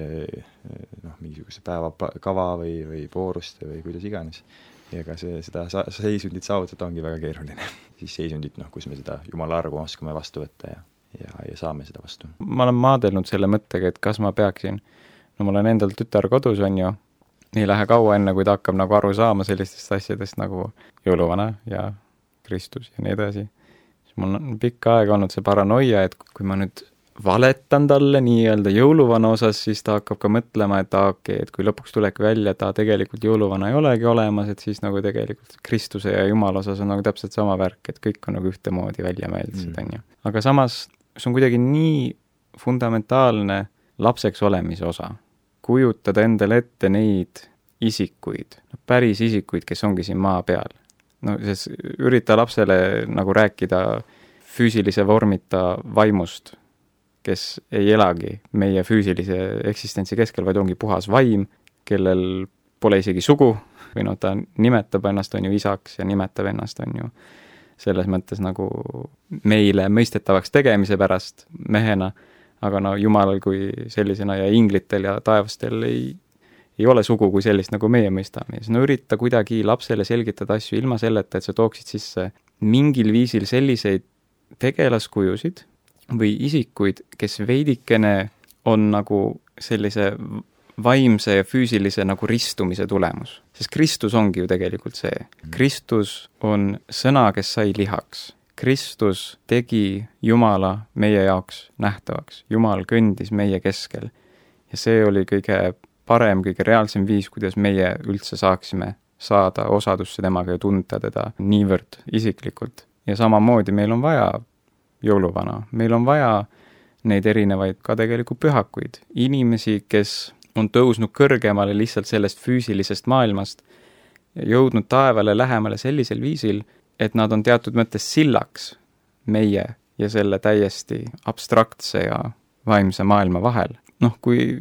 noh, mingisuguse päevakava või, või vooruste või kuidas iganes. ja ega see, seda seisundit saavutada ongi väga keeruline. siis seisundit, noh, kus me seda jumala argu oskame vastu võtta ja, ja, ja saame seda vastu. ma olen maadelnud selle mõttega, et kas ma peaksin, no mul on endal tütar kodus, on ju, ei lähe kaua, enne kui ta hakkab nagu aru saama sellistest asjadest nagu jõuluvana ja Kristus ja nii edasi, siis mul on pikka aega olnud see paranoia, et kui ma nüüd valetan talle nii-öelda jõuluvana osas, siis ta hakkab ka mõtlema, et aa, okei okay,, et kui lõpuks tulebki välja, et aa, tegelikult jõuluvana ei olegi olemas, et siis nagu tegelikult Kristuse ja Jumala osas on nagu täpselt sama värk, et kõik on nagu ühtemoodi välja mõeldud, on ju. aga samas see on kuidagi nii fundamentaalne lapseks olemise osa, kujutada endale ette neid isikuid, päris isikuid, kes ongi siin maa peal. no siis ürita lapsele nagu rääkida füüsilise vormita vaimust kes ei elagi meie füüsilise eksistentsi keskel, vaid ongi puhas vaim, kellel pole isegi sugu või noh, ta nimetab ennast, on ju, isaks ja nimetab ennast, on ju, selles mõttes nagu meile mõistetavaks tegemise pärast mehena, aga no jumalal kui sellisena ja inglitel ja taevastel ei, ei ole sugu kui sellist, nagu meie mõistame. Siis no ürita kuidagi lapsele selgitada asju ilma selleta, et sa tooksid sisse mingil viisil selliseid tegelaskujusid, või isikuid, kes veidikene on nagu sellise vaimse ja füüsilise nagu ristumise tulemus. sest Kristus ongi ju tegelikult see. Kristus on sõna, kes sai lihaks. Kristus tegi Jumala meie jaoks nähtavaks. Jumal kõndis meie keskel. ja see oli kõige parem, kõige reaalsem viis, kuidas meie üldse saaksime saada osadusse temaga ja tunda teda niivõrd isiklikult. ja samamoodi meil on vaja jõuluvana, meil on vaja neid erinevaid ka tegelikult pühakuid, inimesi, kes on tõusnud kõrgemale lihtsalt sellest füüsilisest maailmast, jõudnud taevale lähemale sellisel viisil, et nad on teatud mõttes sillaks meie ja selle täiesti abstraktse ja vaimse maailma vahel. noh, kui,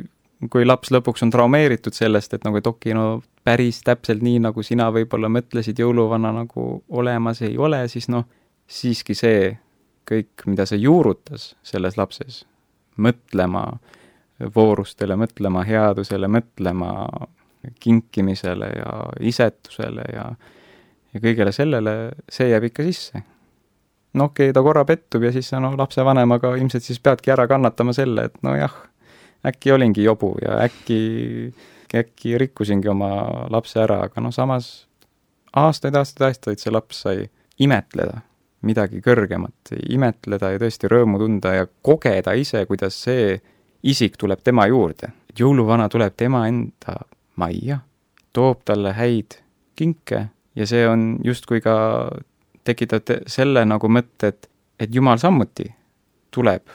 kui laps lõpuks on traumeeritud sellest, et nagu, et okei, no päris täpselt nii, nagu sina võib-olla mõtlesid jõuluvana nagu olemas ei ole, siis noh, siiski see kõik, mida see juurutas selles lapses, mõtlema voorustele, mõtlema headusele, mõtlema kinkimisele ja isetusele ja ja kõigele sellele, see jääb ikka sisse. no okei okay,, ta korra pettub ja siis sa noh, lapsevanemaga ilmselt siis peadki ära kannatama selle, et nojah, äkki olingi jobu ja äkki, äkki rikkusingi oma lapse ära, aga noh, samas aastaid, aastaid, aastaid see laps sai imetleda midagi kõrgemat, imetleda ja tõesti rõõmu tunda ja kogeda ise, kuidas see isik tuleb tema juurde. jõuluvana tuleb tema enda majja, toob talle häid kinke ja see on justkui ka, tekitab selle nagu mõtte, et, et Jumal samuti tuleb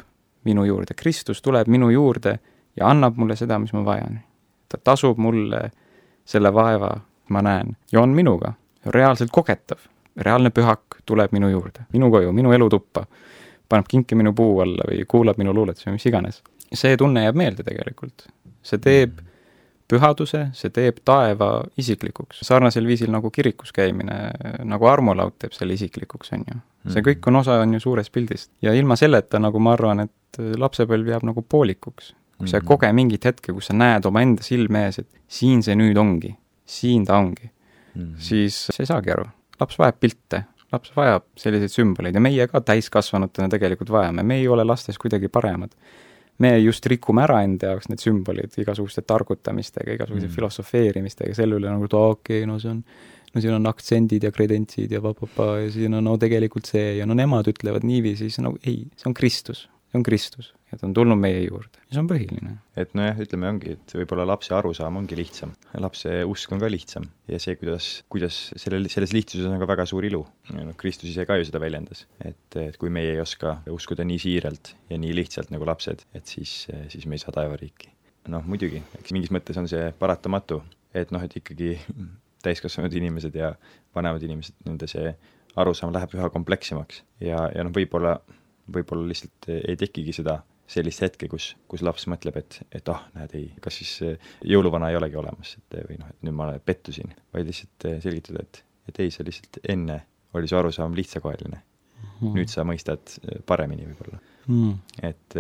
minu juurde, Kristus tuleb minu juurde ja annab mulle seda, mis ma vajan. ta tasub mulle selle vaeva, ma näen, ja on minuga, reaalselt kogetav. Reaalne pühak tuleb minu juurde, minu koju, minu elutuppa, paneb kinke minu puu alla või kuulab minu luuletusi või mis iganes. see tunne jääb meelde tegelikult. see teeb pühaduse, see teeb taeva isiklikuks. sarnasel viisil nagu kirikus käimine, nagu armulaud teeb selle isiklikuks, on ju. see kõik on osa, on ju, suurest pildist. ja ilma selleta, nagu ma arvan, et lapsepõlv jääb nagu poolikuks. kui sa ei koge mingit hetke, kus sa näed omaenda silme ees, et siin see nüüd ongi, siin ta ongi mm, -hmm. siis sa ei saagi aru. Laps vajab pilte, laps vajab selliseid sümboleid ja meie ka täiskasvanutena tegelikult vajame, me ei ole lastes kuidagi paremad me just rikume ära enda jaoks need sümbolid igasuguste targutamistega, igasuguse mm. filosofeerimistega selle üle nagu, et okei okay,, no see on, no siin on aktsendid ja kredentsid ja pa-pa-pa ja siin on no tegelikult see ja no nemad ütlevad niiviisi, siis nagu ei, see on Kristus, see on Kristus ja ta on tulnud meie juurde ja see on põhiline. et nojah, ütleme ongi, et võib-olla lapse arusaam ongi lihtsam, lapse usk on ka lihtsam ja see, kuidas, kuidas sellel, selles lihtsuses on ka väga suur ilu. noh, Kristus ise ka ju seda väljendas, et, et kui meie ei oska uskuda nii siiralt ja nii lihtsalt nagu lapsed, et siis, siis me ei saa taevariiki. noh, muidugi, eks mingis mõttes on see paratamatu, et noh, et ikkagi täiskasvanud inimesed ja vanemad inimesed, nende see arusaam läheb üha komplekssemaks ja, ja noh, võib-olla, võib-olla lihtsalt ei tekigi seda sellist hetke, kus, kus laps mõtleb, et, et ah, näed, ei, kas siis eh, jõuluvana ei olegi olemas, et või noh, et nüüd ma pettusin, vaid lihtsalt eh, selgitada, et, et ei, see lihtsalt enne oli su arusaam lihtsakoeline mm. -hmm. nüüd sa mõistad eh, paremini võib-olla mm.. et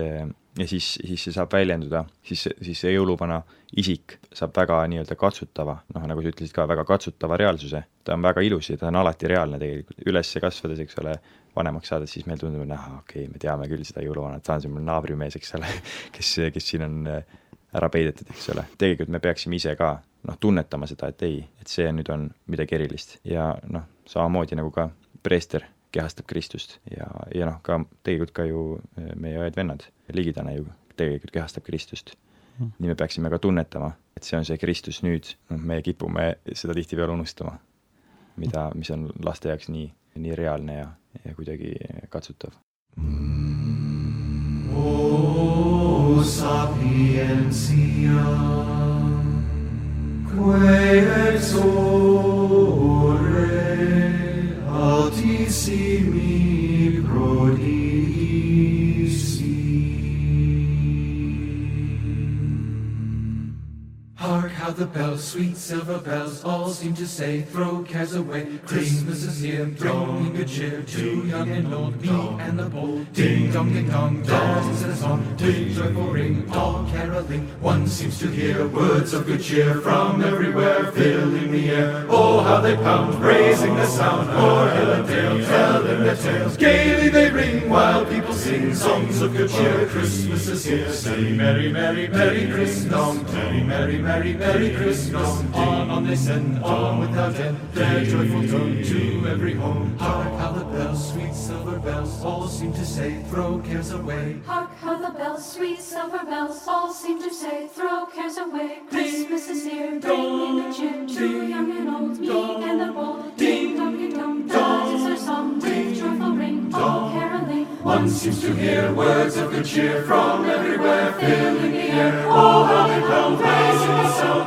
ja siis, siis see saab väljenduda, siis, siis see jõuluvana isik saab väga nii-öelda katsutava, noh, nagu sa ütlesid ka, väga katsutava reaalsuse, ta on väga ilus ja ta on alati reaalne tegelikult, üles kasvades, eks ole, vanemaks saades, siis meil tundub, et ahah, okei okay,, me teame küll seda jõuluvanat, ta on mul naabrimees, eks ole, kes, kes siin on äh, ära peidetud, eks ole. tegelikult me peaksime ise ka noh, tunnetama seda, et ei, et see nüüd on midagi erilist. Ja noh, samamoodi nagu ka preester kehastab Kristust ja, ja noh, ka tegelikult ka ju äh, meie õed-vennad, ligidane ju tegelikult kehastab Kristust. Mm.. nii me peaksime ka tunnetama, et see on see Kristus nüüd, noh, me kipume seda tihtipeale unustama, mida, mis on laste jaoks nii, nii reaalne ja kuidagi katsutav mm.. O sapientia, quae exore altissimi prodisi. How the bells, sweet silver bells, all seem to say, throw cares away. Christmas is here, bringing good cheer to young and old, me and the bold. Ding dong, ding dong, is a song, big joyful ring, all caroling. One seems to hear words of good cheer from everywhere, filling the air. Oh, how they pound, raising the sound, o'er hill and dale, telling their tales. Gaily they ring, while people sing songs of good cheer. Christmas is here, say merry, merry, merry Christmas, merry, merry, merry, merry. Merry Christmas, on, on they send, on without end, their joyful tone to every home. Hark how the bells, sweet silver bells, all seem to say, throw cares away. Hark how the bells, sweet silver bells, all seem to say, throw cares away. Christmas is here, bringing the cheer to young and old, meek and the bold. Ding dong, ding dong, that is our song, with joyful ring, all caroling. One seems to hear words of good cheer from everywhere, filling the air. Oh, how they pound, raising the sound,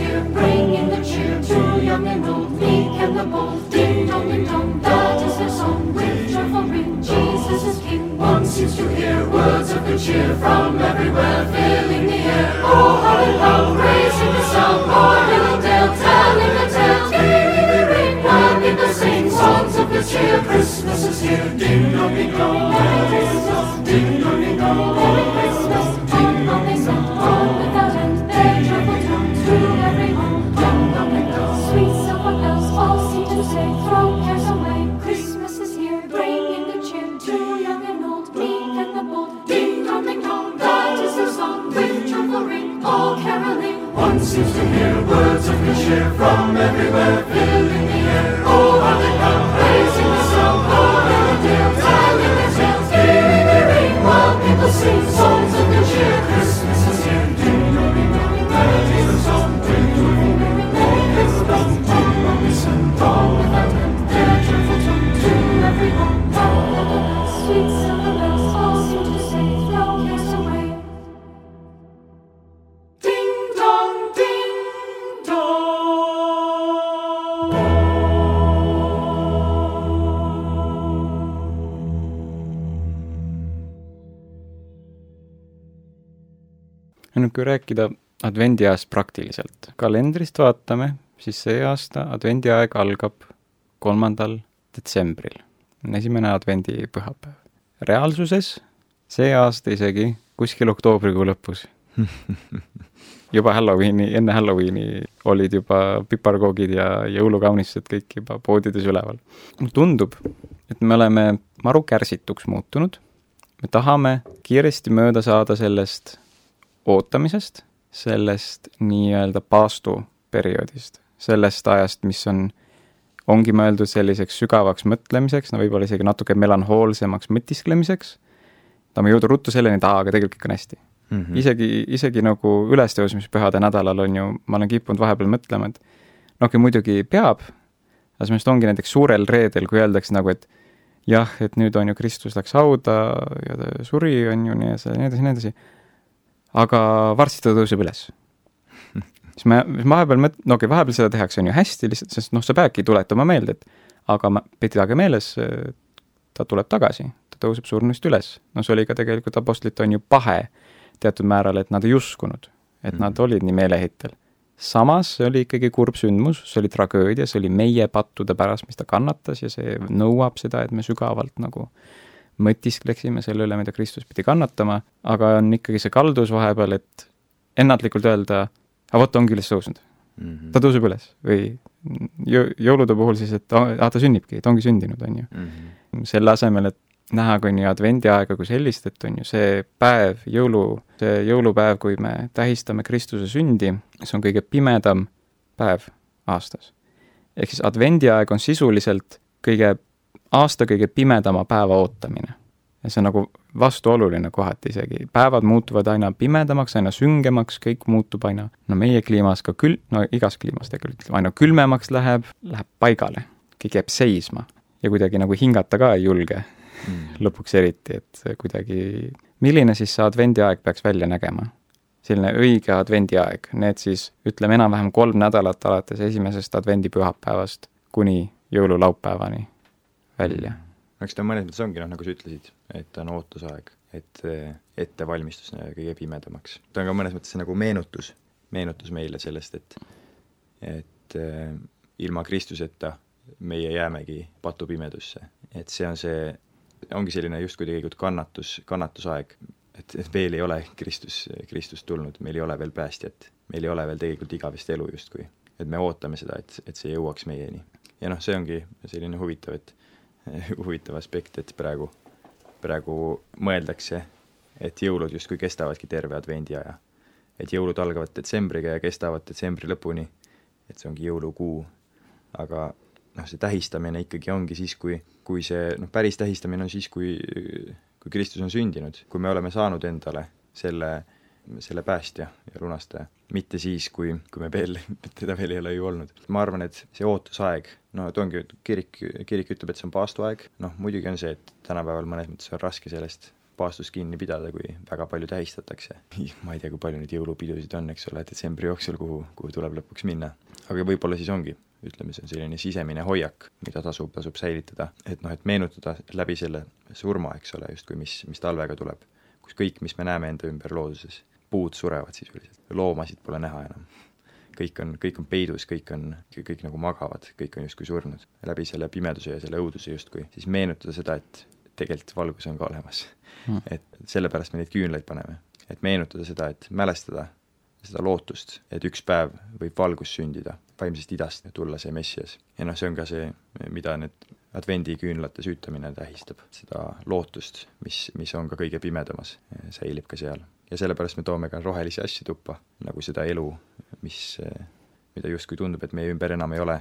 here, bringing the cheer to young and old, meek and the bold. Ding dong, ding dong, that is their song with joyful ring. Jesus is King. One seems to hear words of good cheer from everywhere, filling the air. Oh, pound, raising the sound, o'er hill and dale, telling the tale. Gaily they ring, while people sing songs of good cheer. Christmas is here, ding dong, ding dong, ding dong, ding dong, Merry Christmas, ding dong, ding dong, rääkida advendiajast praktiliselt, kalendrist vaatame, siis see aasta advendiaeg algab kolmandal detsembril, esimene advendipühapäev. reaalsuses see aasta isegi kuskil oktoobrikuu lõpus juba Halloweeni, enne Halloweeni olid juba piparkoogid ja jõulukaunistused kõik juba poodides üleval. mulle tundub, et me oleme maru kärsituks muutunud, me tahame kiiresti mööda saada sellest ootamisest, sellest nii-öelda paastuperioodist, sellest ajast, mis on, ongi mõeldud selliseks sügavaks mõtlemiseks, no võib-olla isegi natuke melanhoolsemaks mõtisklemiseks, tahame jõuda ruttu selleni, et aa, aga tegelikult kõik on hästi mm. -hmm. isegi, isegi nagu ülestõusmispühade nädalal on ju, ma olen kippunud vahepeal mõtlema, et no okei okay,, muidugi peab, aga sellest ongi näiteks suurel reedel, kui öeldakse nagu, et jah, et nüüd on ju Kristus läks hauda ja ta suri, on ju, nii edasi, nii edasi, nii edasi, aga varsti ta tõuseb üles. siis ma, siis ma vahepeal mõt-, no okei okay,, vahepeal seda tehakse, on ju hästi lihtsalt, sest noh, sa peadki tuletama meelde, et aga ma, pidage meeles, ta tuleb tagasi, ta tõuseb surnust üles. no see oli ka tegelikult apostlite on ju pahe teatud määral, et nad ei uskunud, et mm. nad olid nii meeleheitel. samas see oli ikkagi kurb sündmus, see oli tragöödia, see oli meie pattude pärast, mis ta kannatas ja see nõuab seda, et me sügavalt nagu mõtiskleksime selle üle, mida Kristus pidi kannatama, aga on ikkagi see kaldus vahepeal, et ennatlikult öelda, aga vot, ongi üles tõusnud mm. -hmm. ta tõuseb üles või jõ-, jõulude puhul siis, et aa, ta sünnibki, ta ongi sündinud, on ju mm. -hmm. selle asemel, et näha ka on ju advendiaega kui sellist, et on ju see päev, jõulu, see jõulupäev, kui me tähistame Kristuse sündi, see on kõige pimedam päev aastas. ehk siis advendiaeg on sisuliselt kõige, aasta kõige pimedama päeva ootamine. ja see on nagu vastuoluline kohati isegi, päevad muutuvad aina pimedamaks, aina süngemaks, kõik muutub aina, no meie kliimas ka kül-, no igas kliimas tegelikult, aina külmemaks läheb, läheb paigale, kõik jääb seisma ja kuidagi nagu hingata ka ei julge mm. lõpuks eriti, et kuidagi, milline siis see advendiaeg peaks välja nägema? selline õige advendiaeg, need siis ütleme enam-vähem kolm nädalat alates esimesest advendipühapäevast kuni jõululaupäevani välja. eks ta mõnes mõttes ongi noh, nagu sa ütlesid, et on ootusaeg, et ettevalmistus kõige pimedamaks. ta on ka mõnes mõttes nagu meenutus, meenutus meile sellest, et et äh, ilma Kristuseta meie jäämegi patupimedusse. et see on see ongi selline justkui tegelikult kannatus, kannatusaeg, et, et veel ei ole Kristus, Kristus tulnud, meil ei ole veel päästjat, meil ei ole veel tegelikult igavest elu justkui. et me ootame seda, et, et see jõuaks meieni. ja noh, see ongi selline huvitav, et huvitav aspekt, et praegu, praegu mõeldakse, et jõulud justkui kestavadki terve advendiaja. et jõulud algavad detsembriga ja kestavad detsembri lõpuni, et see ongi jõulukuu, aga noh, see tähistamine ikkagi ongi siis, kui, kui see noh, päris tähistamine on siis, kui, kui Kristus on sündinud, kui me oleme saanud endale selle, selle päästja ja lunastaja. mitte siis, kui, kui me veel, teda veel ei ole ju olnud. ma arvan, et see ootusaeg, no et ongi, kirik, kirik ütleb, et see on paastuaeg, noh muidugi on see, et tänapäeval mõnes mõttes on raske sellest paastust kinni pidada, kui väga palju tähistatakse. ma ei tea, kui palju neid jõulupidusid on, eks ole, detsembri jooksul, kuhu, kuhu tuleb lõpuks minna. aga võib-olla siis ongi ütleme, see on selline sisemine hoiak, mida tasub, tasub säilitada, et noh, et meenutada läbi selle surma, eks ole, justkui mis, mis talvega tuleb, kus kõik, mis me näeme enda ümber looduses, puud surevad sisuliselt, loomasid pole näha enam. kõik on, kõik on peidus, kõik on, kõik nagu magavad, kõik on justkui surnud. läbi selle pimeduse ja selle õuduse justkui, siis meenutada seda, et tegelikult valgus on ka olemas mm.. et sellepärast me neid küünlaid paneme, et meenutada seda, et mälestada seda lootust, et üks päev võib valgus sündida, vaimsest idast tulla see Messias. ja noh, see on ka see, mida nüüd advendiküünlate süütamine tähistab, seda lootust, mis, mis on ka kõige pimedamas, säilib ka seal. Ja sellepärast me toome ka rohelisi asju tuppa, nagu seda elu, mis, mida justkui tundub, et meie ümber enam ei ole,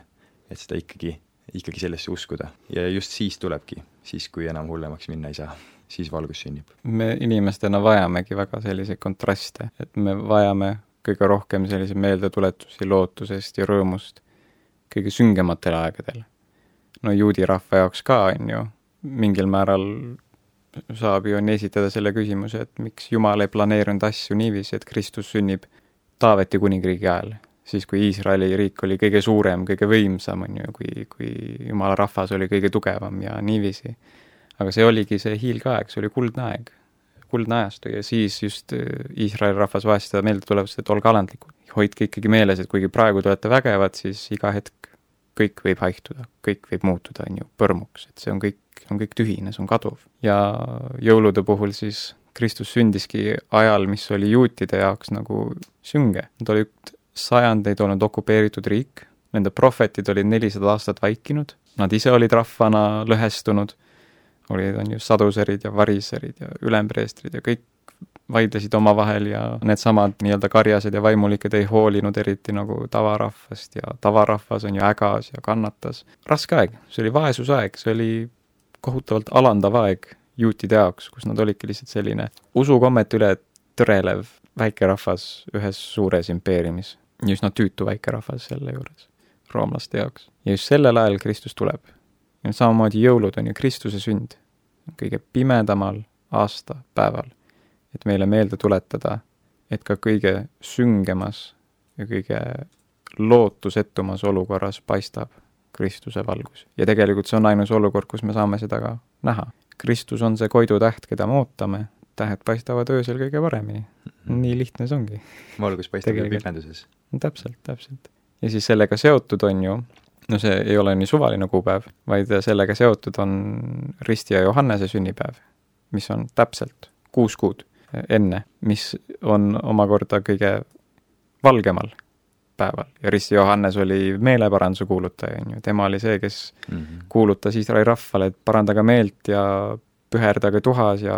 et seda ikkagi, ikkagi sellesse uskuda. ja just siis tulebki, siis kui enam hullemaks minna ei saa, siis valgus sünnib. me inimestena vajamegi väga selliseid kontraste, et me vajame kõige rohkem selliseid meeldetuletusi lootusest ja rõõmust kõige süngematel aegadel. no juudi rahva jaoks ka, on ju, mingil määral saab ju on esitada selle küsimuse, et miks Jumal ei planeerinud asju niiviisi, et Kristus sünnib Taaveti kuningriigi ajal, siis kui Iisraeli riik oli kõige suurem, kõige võimsam, on ju, kui, kui Jumala rahvas oli kõige tugevam ja niiviisi. aga see oligi see hiilgeaeg, see oli kuldne aeg, kuldne ajastu ja siis just äh, Iisraeli rahvas vajas seda meelde tulevat, et olge alandlikud. hoidke ikkagi meeles, et kuigi praegu te olete vägevad, siis iga hetk kõik võib haihtuda, kõik võib muutuda, on ju, põrmuks, et see on kõik, on kõik tühine, see on kaduv. ja jõulude puhul siis Kristus sündiski ajal, mis oli juutide jaoks nagu sünge. Nad olid sajandeid olnud okupeeritud riik, nende prohvetid olid nelisada aastat vaikinud, nad ise olid rahvana lõhestunud, olid, on ju, saduserid ja variserid ja ülempreestrid ja kõik vaidlesid omavahel ja needsamad nii-öelda karjased ja vaimulikud ei hoolinud eriti nagu tavarahvast ja tavarahvas on ju ägas ja kannatas. raske aeg, see oli vaesusaeg, see oli kohutavalt alandav aeg juutide jaoks, kus nad olidki lihtsalt selline usukommet üle tõrelev väikerahvas ühes suures impeeriumis. ja üsna tüütu väikerahvas selle juures, roomlaste jaoks. ja just sellel ajal Kristus tuleb. ja samamoodi jõulud on ju Kristuse sünd. kõige pimedamal aastapäeval et meile meelde tuletada, et ka kõige süngemas ja kõige lootusetumas olukorras paistab Kristuse valgus. ja tegelikult see on ainus olukord, kus me saame seda ka näha. Kristus on see koidutäht, keda me ootame, tähed paistavad öösel kõige paremini mm. -hmm. nii lihtne see ongi. valgus paistab ju pimeduses. täpselt, täpselt. ja siis sellega seotud on ju, no see ei ole nii suvaline kuupäev, vaid sellega seotud on Risti ja Johannese sünnipäev, mis on täpselt kuus kuud enne, mis on omakorda kõige valgemal päeval ja Risti Johannes oli meeleparanduse kuulutaja, on ju, tema oli see, kes mm -hmm. kuulutas Iisraeli rahvale, et parandage meelt ja püherdage tuhas ja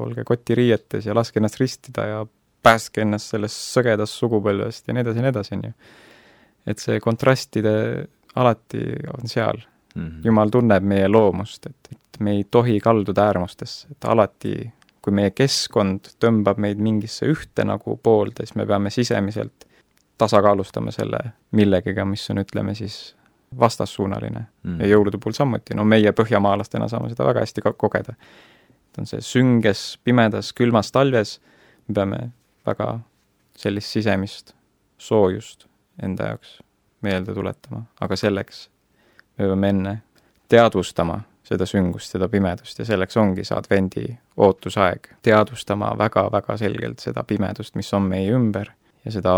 olge kotiriietes ja laske ennast ristida ja päästke ennast sellest sõgedast sugupõlvest ja nii edasi ja nii edasi, on ju. et see kontrastide alati on seal mm. -hmm. jumal tunneb meie loomust, et, et me ei tohi kalduda äärmustesse, et alati kui meie keskkond tõmbab meid mingisse ühte nagu poolde, siis me peame sisemiselt tasakaalustama selle millegagi, mis on, ütleme siis, vastassuunaline mm.. ja jõulude puhul samuti, no meie põhjamaalastena saame seda väga hästi kogeda. et on see sünges, pimedas, külmas talves, me peame väga sellist sisemist soojust enda jaoks meelde tuletama, aga selleks me peame enne teadvustama seda süngust, seda pimedust ja selleks ongi see advendi ootusaeg, teadvustama väga-väga selgelt seda pimedust, mis on meie ümber ja seda,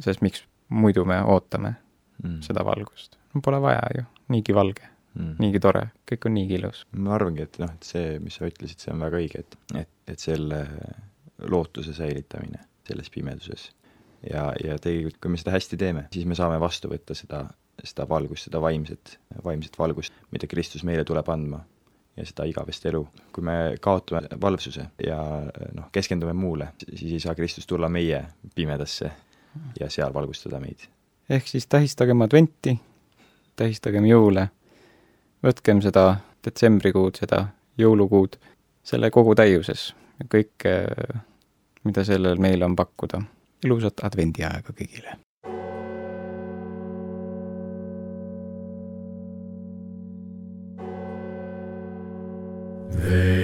sest miks muidu me ootame mm. seda valgust. Pole vaja ju, niigi valge mm., niigi tore, kõik on niigi ilus. ma arvangi, et noh, et see, mis sa ütlesid, see on väga õige, et, et, et selle lootuse säilitamine selles pimeduses ja, ja tegelikult, kui me seda hästi teeme, siis me saame vastu võtta seda seda valgust, seda vaimset, vaimset valgust, mida Kristus meile tuleb andma ja seda igavest elu. kui me kaotame valvsuse ja noh, keskendume muule, siis ei saa Kristus tulla meie pimedasse ja seal valgustada meid. ehk siis tähistagem adventi, tähistagem jõule, võtkem seda detsembrikuud, seda jõulukuud selle kogu täiuses ja kõike, mida sellel meile on pakkuda. ilusat advendiaega kõigile! Veni,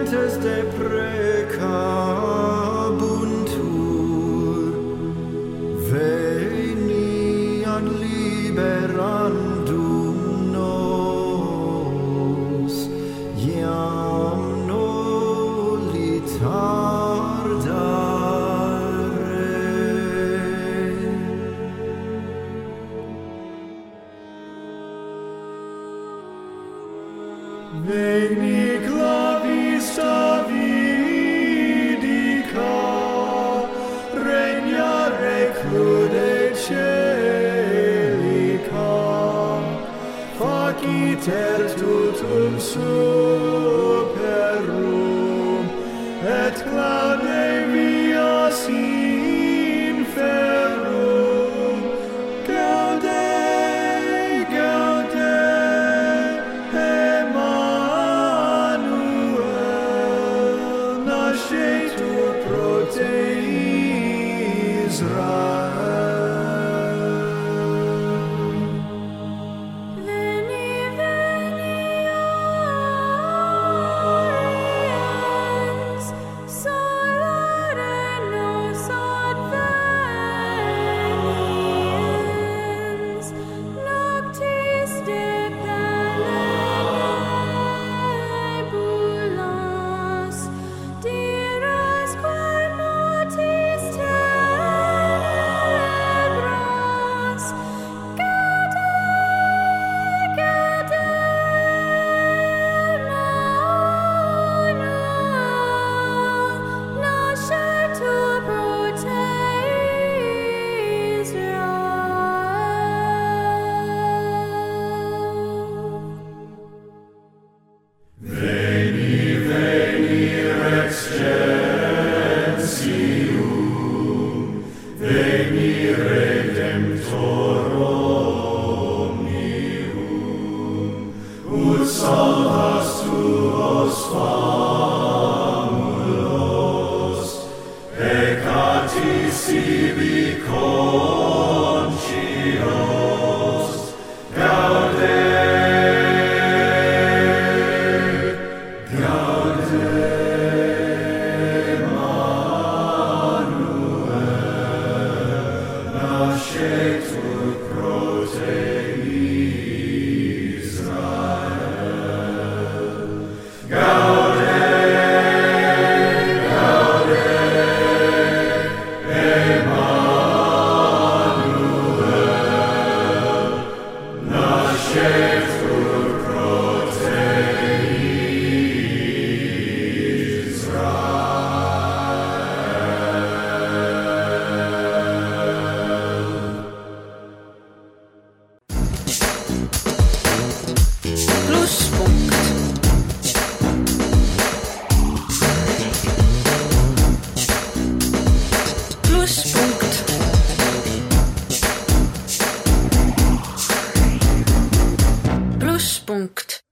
enters a prayer.